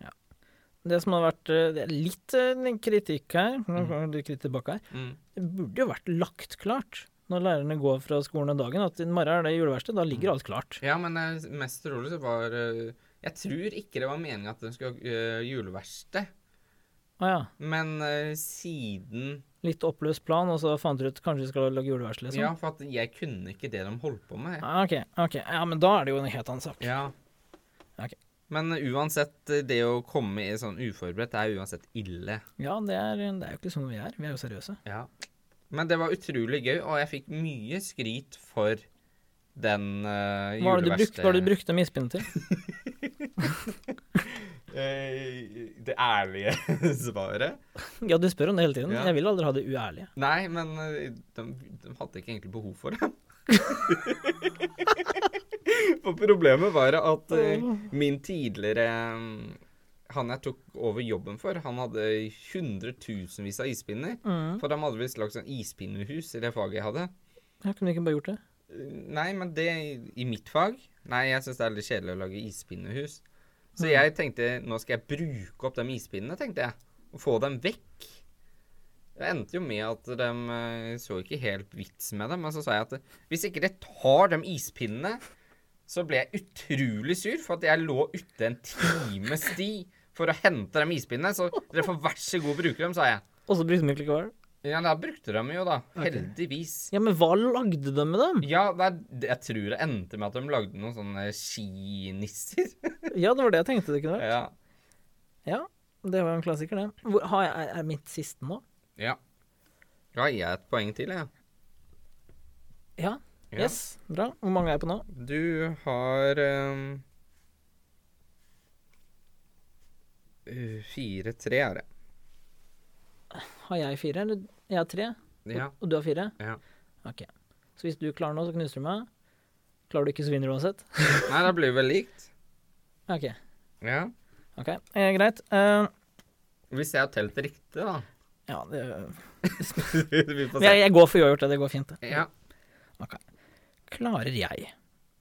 Det som har vært eh, litt eh, kritikk her, Mm. det tilbake her, Mm. det burde jo vært lagt klart når lærerne går fra skolen den dagen, at i morgen er det juleverksted, da ligger alt klart. Ja, men det mest trolig så var eh, Jeg tror ikke det var meninga at de skulle ha juleverksted. Ah, ja. Men eh, siden Litt oppløst plan, og så fant dere ut kanskje vi skal lage juleverksted, liksom? Ja, for at jeg kunne ikke det de holdt på med. Ah, ok, ok. Ja, men da er det jo en helt annen sak. Ja. Men uansett, eh, det å komme i sånn uforberedt er uansett ille. Ja, det er, det er jo ikke sånn vi er. Vi er jo seriøse. Ja. Men det var utrolig gøy, og jeg fikk mye skryt for den uh, Hva var det du brukte, hva var det du brukte mispinnen til? Eh, det ærlige svaret? Ja, du spør om det hele tiden. Ja. Jeg vil aldri ha det uærlige. Nei, men eh, de, de hadde ikke egentlig behov for det. for problemet var at eh, min tidligere eh, Han jeg tok over jobben for, han hadde hundretusenvis av ispinner. Mm. For de hadde visst lagd sånn ispinnehus i det faget jeg hadde. Jeg kunne ikke bare gjort det. Nei, men det i mitt fag Nei, jeg syns det er litt kjedelig å lage ispinnehus. Så jeg tenkte nå skal jeg bruke opp de ispinnene, tenkte jeg. Og få dem vekk. Det endte jo med at de eh, så ikke helt vits med dem. Men så sa jeg at eh, hvis ikke dere tar de ispinnene, så ble jeg utrolig sur for at jeg lå ute en times tid for å hente de ispinnene. Så dere får vær så god bruke dem, sa jeg. Og så brukte de ikke likevel. Ja, da brukte de jo, da. Heldigvis. Ja, men hva lagde de med dem? Ja, det er, jeg tror det endte med at de lagde noen sånne skinisser. Ja, det var det jeg tenkte det kunne vært. ja. Ja, det var jo en klassiker, det. Hvor, har jeg, er- er mitt siste nå? ja. Da gir jeg et poeng til, jeg. Ja. Ja. Yes, bra. Hvor mange er jeg på nå? Du har um, uh, Fire-tre er det. Har jeg fire, eller? Jeg har tre, Ja. og du har fire? ja. Ok. Så hvis du klarer noe, så knuser du meg. Klarer du ikke, så vinner du uansett. Nei, da blir det vel likt. Ok, Ja. ok. Eh, greit. Uh, Hvis jeg har telt riktig, da. ja, det, Vi får se. jeg, jeg går for uavgjort, det. Det går fint, det. Ja. Klarer jeg,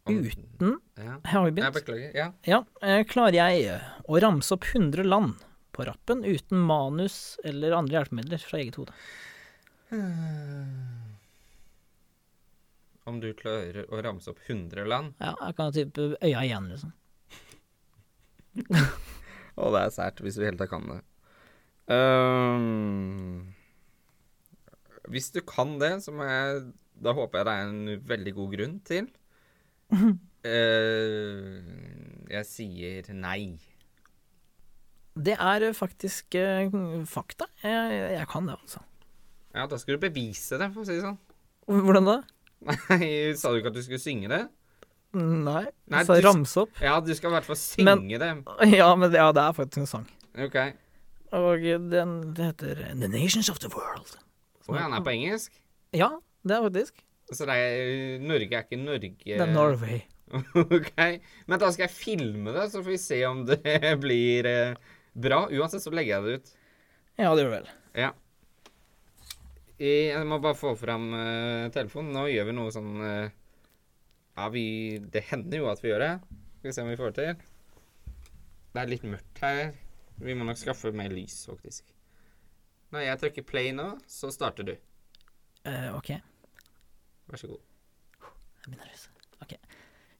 uten ja. Har vi Jeg beklager. Ja. Ja. Eh, klarer jeg å ramse opp 100 land på rappen uten manus eller andre hjelpemidler fra eget hode? Om du klarer å ramse opp 100 land Ja, jeg kan type øya igjen, liksom. Å, det er sært hvis du helt tatt kan det. Um, hvis du kan det, så må jeg Da håper jeg det er en veldig god grunn til. uh, jeg sier nei. Det er faktisk uh, fakta. Jeg, jeg kan det, altså. Ja, da skal du bevise det, for å si det sånn. Hvordan da? Nei, sa du ikke at du skulle synge det? Nei. Nei, sa du- ramse opp? Ja, du skal i hvert fall synge det. Ja, men det, ja, det er faktisk en sang. OK. Og den det heter The Nations of the World. Å ja, han er på engelsk? Ja, det er faktisk. Så det er, Norge er ikke Norge Det er Norway. OK. Men da skal jeg filme det, så får vi se om det blir eh, bra. Uansett så legger jeg det ut. Ja, det gjør vel. Ja. Jeg må bare få fram uh, telefonen. Nå gjør vi noe sånn uh, Ja, vi Det hender jo at vi gjør det. Skal vi se om vi får det til. Det er litt mørkt her. Vi må nok skaffe mer lys, faktisk. Når jeg trykker play nå, så starter du. Uh, OK. Vær så god. Jeg russe. Ok.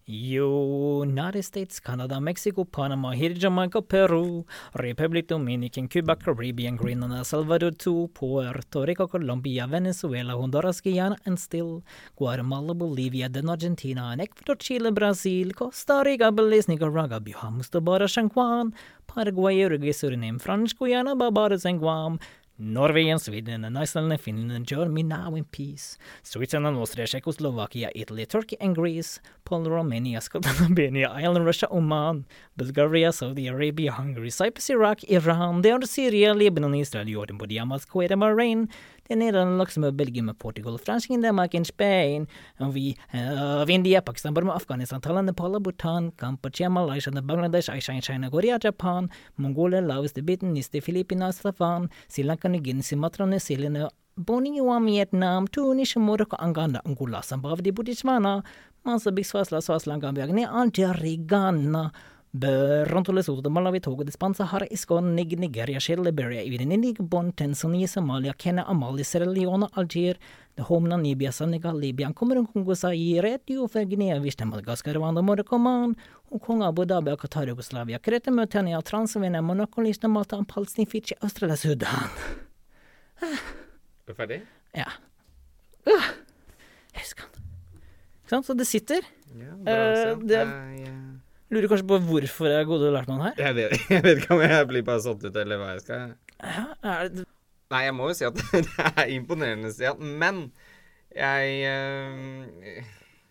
United States, Canada, Mexico, Panama, here Jamaica, Peru, Republic Dominican, Cuba, Caribbean, Grenada, Salvador 2, Puerto Rico, Colombia, Venezuela, Honduras, Guyana, and still Guatemala, Bolivia, then Argentina, and Ecuador, Chile, Brazil, Costa Rica, Belize, Nicaragua, Bahamas, Tobago, San Juan, Paraguay, Uruguay, Suriname, French Guiana, Barbados, and Guam, Norway and Sweden and Iceland and Finland and Germany now in peace. Switzerland, Austria, Czechoslovakia, Italy, Turkey and Greece, Poland, Romania, Scotland, Albania, Ireland, Russia, Oman, Bulgaria, Saudi Arabia, Hungary, Cyprus, Iraq, Iran, er Syria, Libanon, Israel, Jordan, Bodiamas, Kuwait and Bahrain, det er Nederland, Luxembourg, Belgium, Portugal, Frankrike, Danmark, Spain, and we have India, Pakistan, Burma, Afghanistan, Thailand, Nepal, Bhutan, Cambodia, Malaysia, Bangladesh, Aishan, China, Korea, Japan, Mongolia, Laos, Tibetan, Niste, Filipinas, Taiwan, Sri Lanka, New Sumatra, New Zealand, Borneo, Vietnam, Tunisia, Morocco, Angola, Angola, Zimbabwe, Botswana, Mozambique, Swaziland, Swaziland, Gambia, Algeria, Ghana, Lesotho, Malawi, Togo, Despan, Sahara, Iskon, Nig, Nigeria, Shell, Liberia, Ivinik, Bon, Tanzania, Somalia, Kenya, Amali, Sierra Leone, Alger, Home, Namibia, Senegal, Libya, Kamerun, Kongo, Zaire, Etiopia, Guinea, Vista, Madagaskar, Rwanda, Morocco, Oman, Hongkong, Abu Dhabi, Qatar, Jugoslavia, Kreta, Mauritania, Transylvania, Monaco, Liechtenstein, Malta, Palestina, Fiji, Australia, Sudan. Er du ferdig? Ja. Uh, jeg husker den. Ikke sant? Så det sitter. Ja, bra, uh, det- ja, eh, Lurer kanskje på hvorfor jeg er lærte meg her. jeg, vet, jeg vet ikke om jeg blir bare satt ut, eller hva jeg skal Ja, Nei, jeg må jo si at det er imponerende, Stian. Men jeg eh,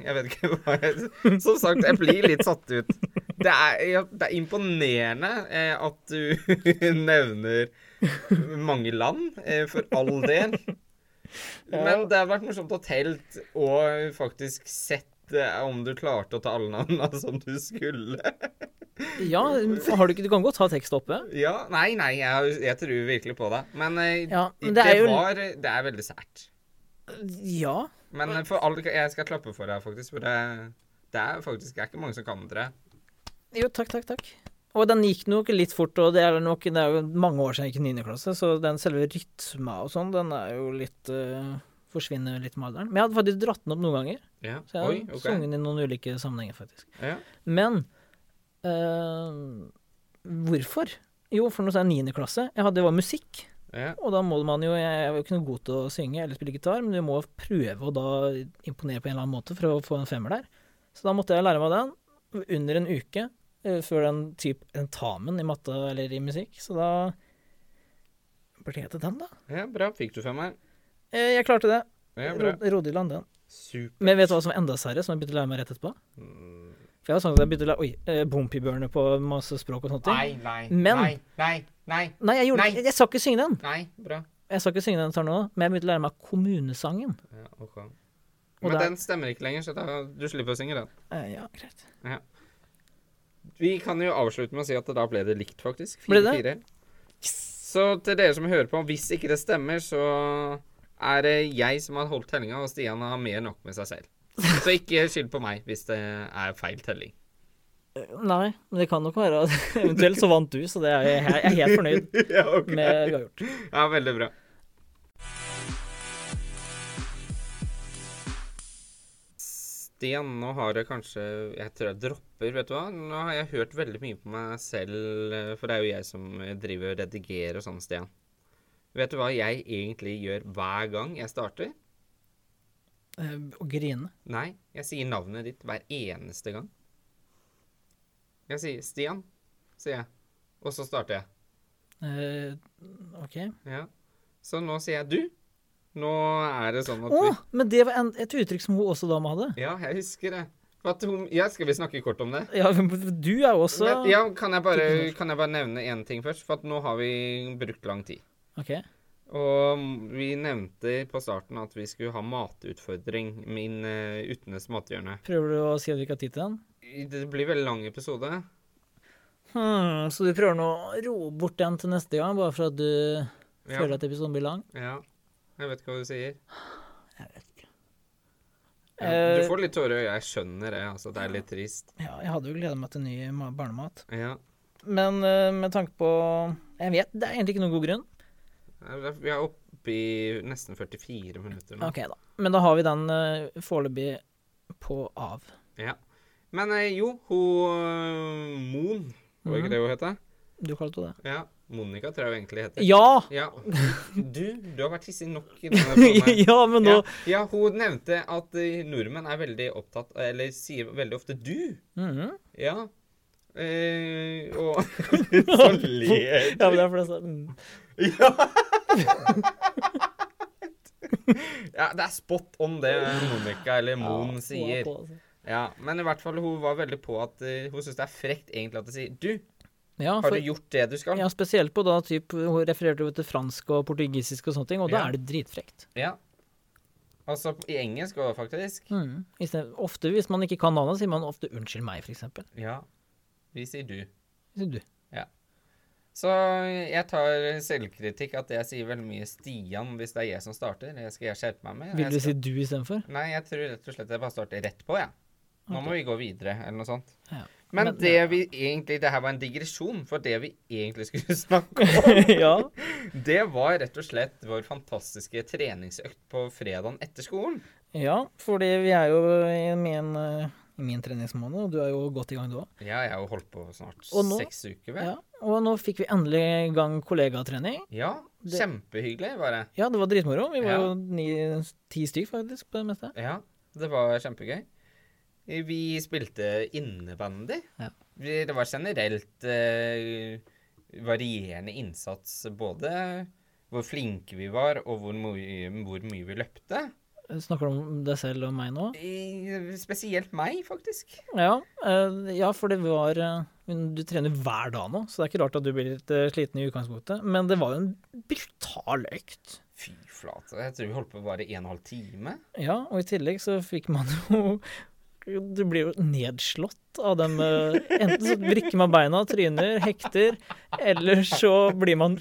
Jeg vet ikke hva jeg Som sagt, jeg blir litt satt ut. Det er, ja, det er imponerende eh, at du nevner mange land, eh, for all del. Men det har vært morsomt å telt og faktisk sett eh, om du klarte å ta alle navnene som du skulle. ja, har du ikke Du kan godt ha tekst oppe. Ja, nei, nei, jeg, jeg tror virkelig på det. Men, eh, Ja, men det, det er jo- var Det er veldig sært. Ja. Men eh, for all, jeg skal klappe for deg, faktisk. For det, det er faktisk det er ikke mange som kan det. Jo, takk, takk, takk. Og den gikk nok litt fort, og det er nok Det er jo mange år siden jeg gikk i 9. klasse, så den selve rytma og sånn, den er jo litt eh, Forsvinner litt med alderen. Men jeg hadde faktisk dratt den opp noen ganger. Ja. Så jeg har Oi, ok. sunget den i noen ulike sammenhenger, faktisk. Ja. Men øh, hvorfor? Jo, for noe jeg 9. klasse. Jeg hadde, det var musikk. Ja. Og da må man jo Jeg er jo ikke noe god til å synge eller spille gitar, men du må prøve å da imponere på en eller annen måte for å få en femmer der. Så da måtte jeg lære meg den under en uke eh, før den type entamen i matte eller i musikk. Så da ble det den, da. ja, bra. Fikk du femmeren? Eh, Jeg klarte det. Ja, Rodig land, den. Super. Men vet du hva som er enda serre, som jeg begynte å lære meg rett etterpå? Mm. For jeg har sagt at jeg begynte å lære Oi, eh, Bompibørne på masse språk og sånt. Nei, nei, Men- nei, nei, nei, Nei, jeg gjorde. Jeg, jeg skal ikke synge den. nei. Bra. Jeg skal ikke synge den tar nå, men jeg begynte å lære meg kommunesangen. Ja, ok. Og Men der- den stemmer ikke lenger, så da, du slipper å synge den. Eh, ja, greit. Vi kan jo avslutte med å si at da ble det likt, faktisk. Ble det? 4-4. Så til dere som hører på, hvis ikke det stemmer, så er det jeg som har holdt tellinga, og Stian har mer enn nok med seg selv. Så ikke skyld på meg hvis det er feil telling. Eh, Nei, men det kan nok være Eventuelt så vant du, så det er jeg, jeg er helt fornøyd ja, okay. med uavgjort. Ja, veldig bra. Stian, nå har det kanskje Jeg tror jeg dropper, vet du hva. Nå har jeg hørt veldig mye på meg selv, eh, for det er jo jeg som driver og redigerer og sånn, Stian. Vet du hva jeg egentlig gjør hver gang jeg starter? Eh, Å grine. Nei, jeg sier navnet ditt hver eneste gang. Jeg sier Stian, sier jeg. Og så starter jeg. Eh, OK. Ja. Så nå sier jeg du. Nå er det sånn at Å, vi men det var en, et uttrykk som hun også dama hadde. Ja, jeg husker det. Hun, ja, skal vi snakke kort om det? Ja, du er jo også ja, kan jeg, bare, kan jeg bare nevne én ting først? For nå har vi brukt lang tid. OK. Og vi nevnte på starten at vi skulle ha matutfordring. Min uh, Utenes mathjørne. Prøver du å si at vi ikke har tid til den? Det blir veldig lang episode. Hmm, så du prøver nå å roe bort den til neste gang, bare for at du Ja. føler at episoden blir lang? ja. Jeg vet ikke hva du sier. Jeg vet ikke. Ja, du får litt tårer i øyet. Jeg skjønner det. altså. Det er litt trist. Ja, jeg hadde jo gleda meg til ny barnemat. Ja. Men uh, med tanke på Jeg vet, det er egentlig ikke noen god grunn. Vi er oppe i nesten 44 minutter nå. OK, da. Men da har vi den uh, foreløpig på av. Ja. Men eh, jo, hun øh, Mon, var ikke Mhm. det hun het? Du kalte det det? Ja. Monica tror jeg hun egentlig heter. Ja! Ja. Du, du har vært hissig nok i denne podden. ja, men nå Ja, ja, hun nevnte at eh, nordmenn er veldig opptatt Eller sier veldig ofte 'du'. Mhm. Ja. Eh, og så ler Ja, men det er fordi jeg sa mm. Ja. Ja, det er spot on det Monica eller Moen Ja, sier. altså. Ja, Men i hvert fall, hun var veldig på at uh, hun syns det er frekt egentlig at de sier Du, Ja, har du gjort det du skal? ja, spesielt på da typ, Hun refererte jo til fransk og portugisisk og sånne ting, og da Ja. er det dritfrekt. Ja. Altså i engelsk òg, faktisk. Mm. I stedet- ofte hvis man ikke kan navnet, sier man ofte 'unnskyld meg', for eksempel. Ja. Vi sier du. Vi Sier du. Så jeg tar selvkritikk at jeg sier veldig mye Stian hvis det er jeg som starter. Det skal jeg skjerpe meg med. Vil du skal- si 'du' istedenfor? Nei, jeg tror rett og slett jeg bare starter rett på, jeg. Nå må vi gå videre, eller noe sånt. Ja. Men, Men- det ja. vi egentlig Det her var en digresjon, for det vi egentlig skulle snakke om, ja. det var rett og slett vår fantastiske treningsøkt på fredagen etter skolen. ja, fordi vi er jo i en eh, i min treningsmåned, og du er jo godt i gang du òg. Ja, jeg har jo holdt på snart nå- seks uker, vel. Ja. Og nå fikk vi endelig i gang kollegatrening. Ja, Det- kjempehyggelig var det. Ja, det var dritmoro. Vi var Ja. jo ni, ti stykk faktisk på det meste. Ja, det var kjempegøy. Vi spilte innebandy. Ja. Det var generelt eh, varierende innsats, både hvor flinke vi var, og hvor mye, hvor mye vi løpte. Snakker du om deg selv og meg nå? I, spesielt meg, faktisk. Ja, eh, ja, for det var eh, Du trener hver dag nå, så det er ikke rart at du blir litt eh, sliten i utgangspunktet. Men det var jo en brutal økt. Fy flate. Jeg tror vi holdt på bare en og en halv time. Ja, og i tillegg så fikk man jo Du blir jo nedslått av dem. Enten så vrikker man beina, tryner, hekter, eller så blir man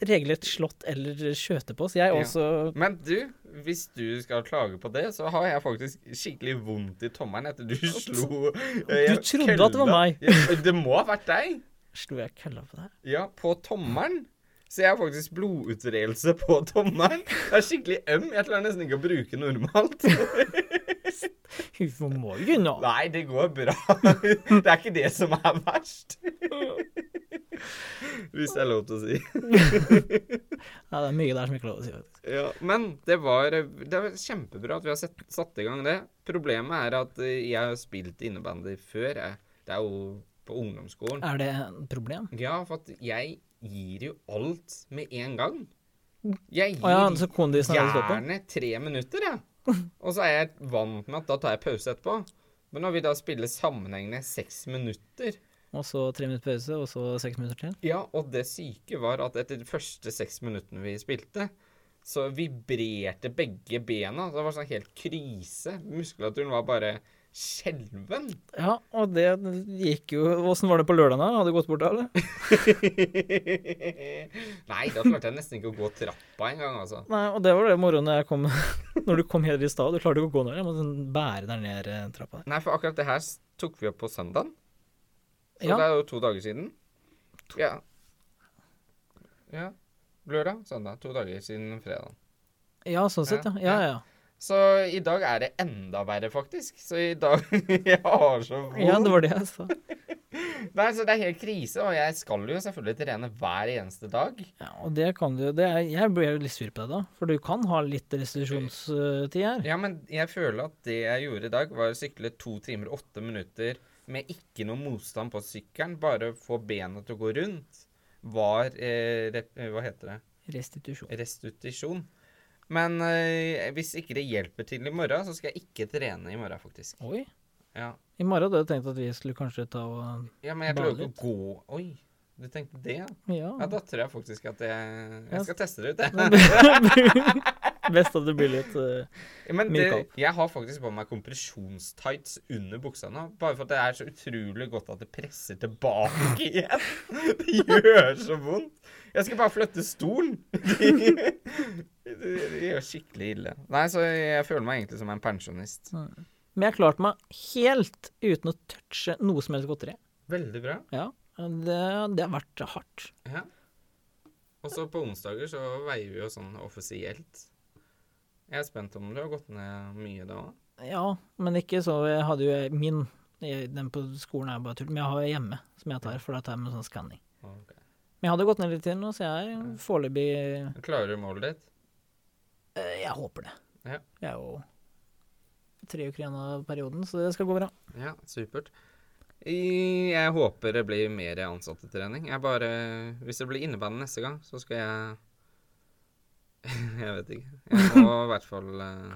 regelrett slått eller skjøtet på. Så jeg Ja. også Men du, hvis du skal klage på det, så har jeg faktisk skikkelig vondt i tommelen etter du slo eh, Du trodde at det var meg. Ja, det må ha vært deg. Slo jeg kølla på deg? Ja, på tommelen. Så jeg har faktisk blodutredelse på tommelen. Det er skikkelig øm. Jeg klarer nesten ikke å bruke normalt. Hvorfor må du nå? Nei, det går bra. Det er ikke det som er verst. Hvis det er lov til å si. Ja, det er mye der som ikke er lov til å si, faktisk. Ja, men det var, det var kjempebra at vi har sett, satt i gang det. Problemet er at eh, jeg har spilt innebandy før. Jeg. Det er jo på ungdomsskolen. Er det et problem? Ja, for at jeg gir jo alt med en gang. Jeg ja, gir står på? gjerne tre minutter, jeg. Og så er jeg vant med at da tar jeg pause etterpå. Men når vi da spiller sammenhengende seks minutter Og så tre minutter pause, og så seks minutter til? Ja, og det syke var at etter de første seks minuttene vi spilte, så vibrerte begge bena. Det var sånn helt krise. Muskulaturen var bare skjelven. Ja, og det gikk jo Åssen var det på lørdag, da? Hadde du gått bort da, eller? Nei, da klarte jeg nesten ikke å gå trappa engang, altså. Nei, og det var det moro når jeg kom Når du kom helt i stad. Du klarte ikke å gå ned. Jeg måtte sånn bære deg ned eh, trappa. Nei, for akkurat det her tok vi opp på søndag. Så Ja. det er jo to dager siden. Ja. Ja. Lørdag, søndag. To dager siden fredag. Ja, sånn sett, ja. Ja, ja. Så i dag er det enda verre, faktisk. Så i dag Jeg har så vondt. Ja, det var det jeg sa. Nei, så det er helt krise, og jeg skal jo selvfølgelig trene hver eneste dag. Ja, og det kan du det er, Jeg blir jo litt sur på deg da, for du kan ha litt restitusjonstid her. Ja, men jeg føler at det jeg gjorde i dag, var å sykle to timer og åtte minutter med ikke noe motstand på sykkelen, bare få bena til å gå rundt, var eh, rep, eh, Hva heter det? Restitusjon. Restitusjon. Men eh, hvis ikke det hjelper til i morgen, så skal jeg ikke trene i morgen, faktisk. Oi. Ja, I morgen hadde jeg tenkt at vi skulle kanskje ta og ja men jeg klarer ikke å gå Oi, du tenkte det, ja? Ja. Ja, da tror jeg faktisk at jeg, jeg skal teste det ut, jeg. Best at det blir litt uh, Men det, jeg har faktisk på meg kompresjonstights under buksa nå. Bare for at det er så utrolig godt at det presser tilbake igjen. Det gjør så vondt. Jeg skal bare flytte stolen. Det, det, det gjør skikkelig ille. Nei, så jeg føler meg egentlig som en pensjonist. Men jeg har klart meg helt uten å touche noe som helst godteri. Veldig bra. Ja. Det, det har vært hardt. Ja. Og så på onsdager så veier vi jo sånn offisielt. Jeg er spent om du har gått ned mye da òg. Ja, men ikke så Jeg hadde jo min Den på skolen er bare tull, men jeg har hjemme som jeg tar, for da tar jeg med sånn skanning. Men jeg hadde gått ned litt til nå, så jeg er foreløpig Klarer du målet ditt? eh, Jeg håper det. Ja. Jeg er jo tre uker igjen av perioden, så det skal gå bra. Ja, supert. Jeg håper det blir mer ansattetrening. Jeg bare Hvis det blir innebandy neste gang, så skal jeg Jeg vet ikke. Jeg må i hvert fall uh,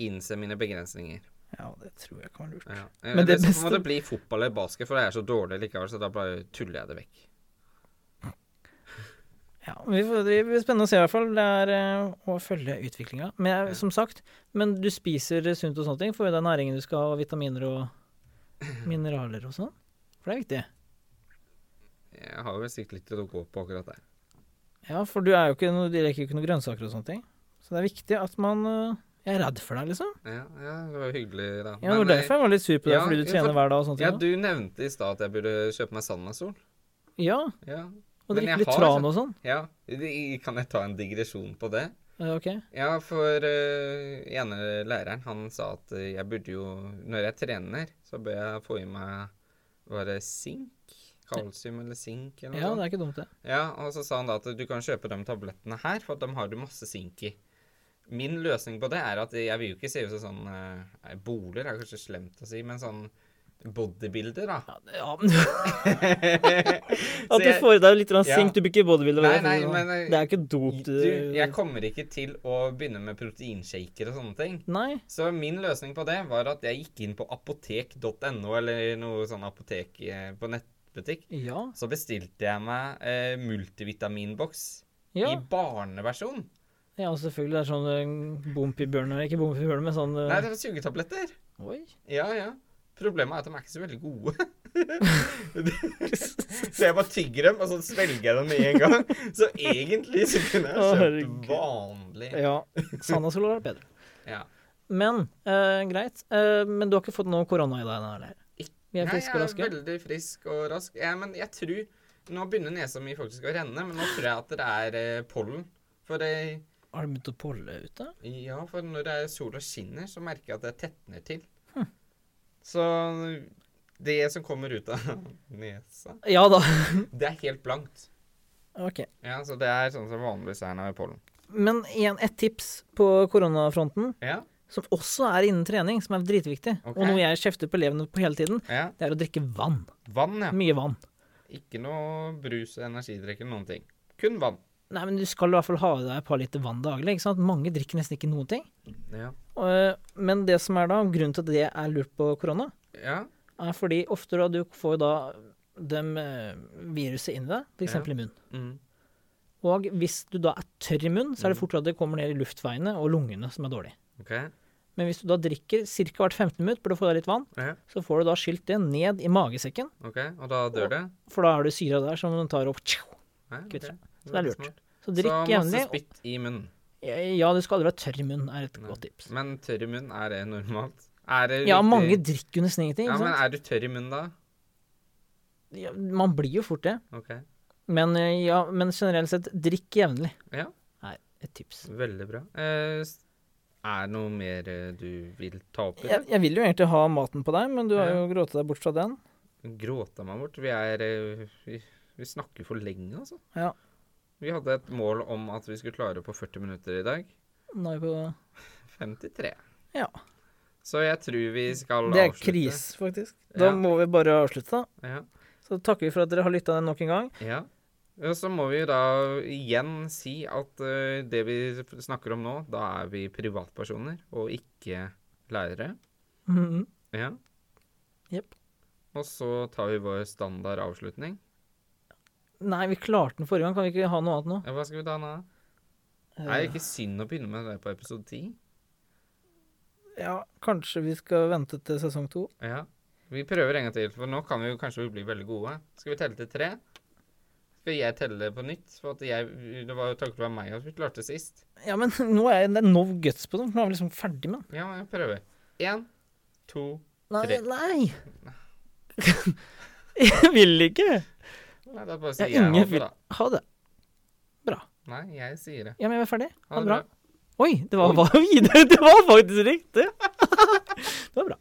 innse mine begrensninger. Ja, det tror jeg kan være lurt. Ja. Men Men det det beste- må det bli fotball eller basket, for det er så dårlig likevel, så da bare tuller jeg det vekk. Ja, vi får, det blir spennende å se i hvert fall. Det er eh, å følge utviklinga. Men jeg, Ja. som sagt, men du spiser sunt og sånne ting. Får jo den næringen du skal ha, og vitaminer og mineraler og sånn. For det er viktig. Jeg har jo sikkert litt å gå på akkurat der. Ja, for du er jo ikke noe, de leker jo ikke noe grønnsaker og sånne ting. Så det er viktig at man eh, Jeg er redd for deg, liksom. Ja, ja det var jo hyggelig, da. Ja, det var Men, eh, derfor jeg var litt sur på deg, ja, fordi du trener for- hver dag og sånne ting. Ja, du nevnte i stad at jeg burde kjøpe meg Sandasol. Ja, Ja. og drikke litt har tran og sånn. ja. Kan jeg ta en digresjon på det? Ja, ok. Ja, for uh, ene læreren, han sa at jeg burde jo Når jeg trener, så bør jeg få i meg Var det sink? Kalsium eller sink eller noe Ja, det er ikke dumt, det. Ja, og så sa han da at du kan kjøpe de tablettene her, for at de har du masse sink i. Min løsning på det er at jeg vil jo ikke se ut som sånn eh, Boler er kanskje slemt å si, men sånn bodybuilder, da. Ja, At du får i deg litt Ja. sink, du blir ikke bodybuilder. Nei, nei, men, eh, det er ikke dop Du, jeg kommer ikke til å begynne med proteinshaker og sånne ting. Nei. Så min løsning på det var at jeg gikk inn på apotek.no, eller noe sånn apotek på på nettbutikk. Ja. Så bestilte jeg meg eh, multivitaminboks Ja. i barneversjon. ja, selvfølgelig. Det er sånn uh, Bompibjørner Ikke Bompibjørner, men sånn eh, Nei, det er sugetabletter. Oi. Ja, ja. Problemet er at de er ikke så veldig gode. så jeg bare tygger dem, og så svelger jeg dem med en gang. Så egentlig så kunne jeg kjøpt vanlig. Ja. Sanna skulle vært bedre. Ja. Men eh, greit. Eh, men du har ikke fått noe korona i deg? eller? Vi er friske og jeg er veldig frisk og rask. Ja, men jeg tror Nå begynner nesa mi faktisk å renne, men nå tror jeg at det er eh, pollen. For jeg... Har du begynt å polle ute? ja, for når det er sol og skinner, så merker jeg at det tetner til. Hm. Så det som kommer ut av nesa, Ja da. det er helt blankt. ok. Ja, så det er sånn som vanligvis er når det er pollen. Men igjen, et tips på koronafronten, Ja, som også er innen trening, som er dritviktig, okay. og noe jeg kjefter på elevene på hele tiden, ja. det er å drikke vann. Vann, ja. Mye vann. Ikke noe brus, energidrikk eller noen ting. Kun vann. Nei, men du skal i hvert fall ha i deg et par liter vann daglig. ikke sant? Mange drikker nesten ikke noen ting. Ja. Og, men det som er da, grunnen til at det er lurt på korona, Ja. er fordi ofte da du får da dem eh, viruset inn i deg, f.eks. Ja. i munnen. Mm. Og hvis du da er tørr i munnen, så er det Mm. fort at det kommer ned i luftveiene og lungene, som er dårlig. OK. Men hvis du da drikker ca. hvert 15 minutt, burde du få deg litt vann, Ja. så får du da skylt det ned i magesekken, ok. Og da dør det? for da er det syra der som den tar opp. tjo. Ja, Kvitter ok. Så det er lurt. Så drikk Så masse jevnlig. spytt i munnen. Ja, du skal aldri være tørr i munnen, er et Nei. godt tips. Men tørr i munnen, er det normalt? Er det Ja, mange drikker jo nesten ingenting. Ja, men er du tørr i munnen da? Ja, man blir jo fort det. Ok. Men, eh, ja, men generelt sett, drikk jevnlig. Ja. Er et tips. Veldig bra. Eh, er det noe mer eh, du vil ta opp? Jeg, jeg vil jo egentlig ha maten på deg, men du har jo gråta deg bort fra den. Gråta meg bort. Vi er eh, vi, vi snakker for lenge, altså. Ja. Vi hadde et mål om at vi skulle klare på 40 minutter i dag. Nå er vi på 53. Ja. Så jeg tror vi skal avslutte. Det er avslutte. kris, faktisk. Da Ja. må vi bare avslutte, da. Ja. Så takker vi for at dere har lytta nok en gang. Ja. Og så må vi da igjen si at eh, det vi snakker om nå, da er vi privatpersoner og ikke lærere. Mhm. Ja. Jepp. Og så tar vi vår standard avslutning. Nei, vi klarte den forrige gang. Kan vi ikke ha noe annet nå? Ja, hva skal vi ta nå? Uh... Er det ikke synd å begynne med det på episode 10? Ja, kanskje vi skal vente til sesong to. Ja. Vi prøver en gang til, for nå kan vi jo kanskje bli veldig gode. Skal vi telle til tre? Skal jeg telle på nytt? For at jeg, det var jo takket være meg at vi klarte sist. Ja, men nå er det no guts på det. Nå er vi liksom ferdig med den. Ja, jeg prøver. Én, to Nei, Tre. nei. jeg vil ikke. Nei, da bare sier jeg ingen det, vil- Ha det. Bra. Nei, jeg sier det. Ja, men jeg er ferdig. Ha det det bra. bra. Oi, det var, Oi. Det var faktisk riktig. det var bra.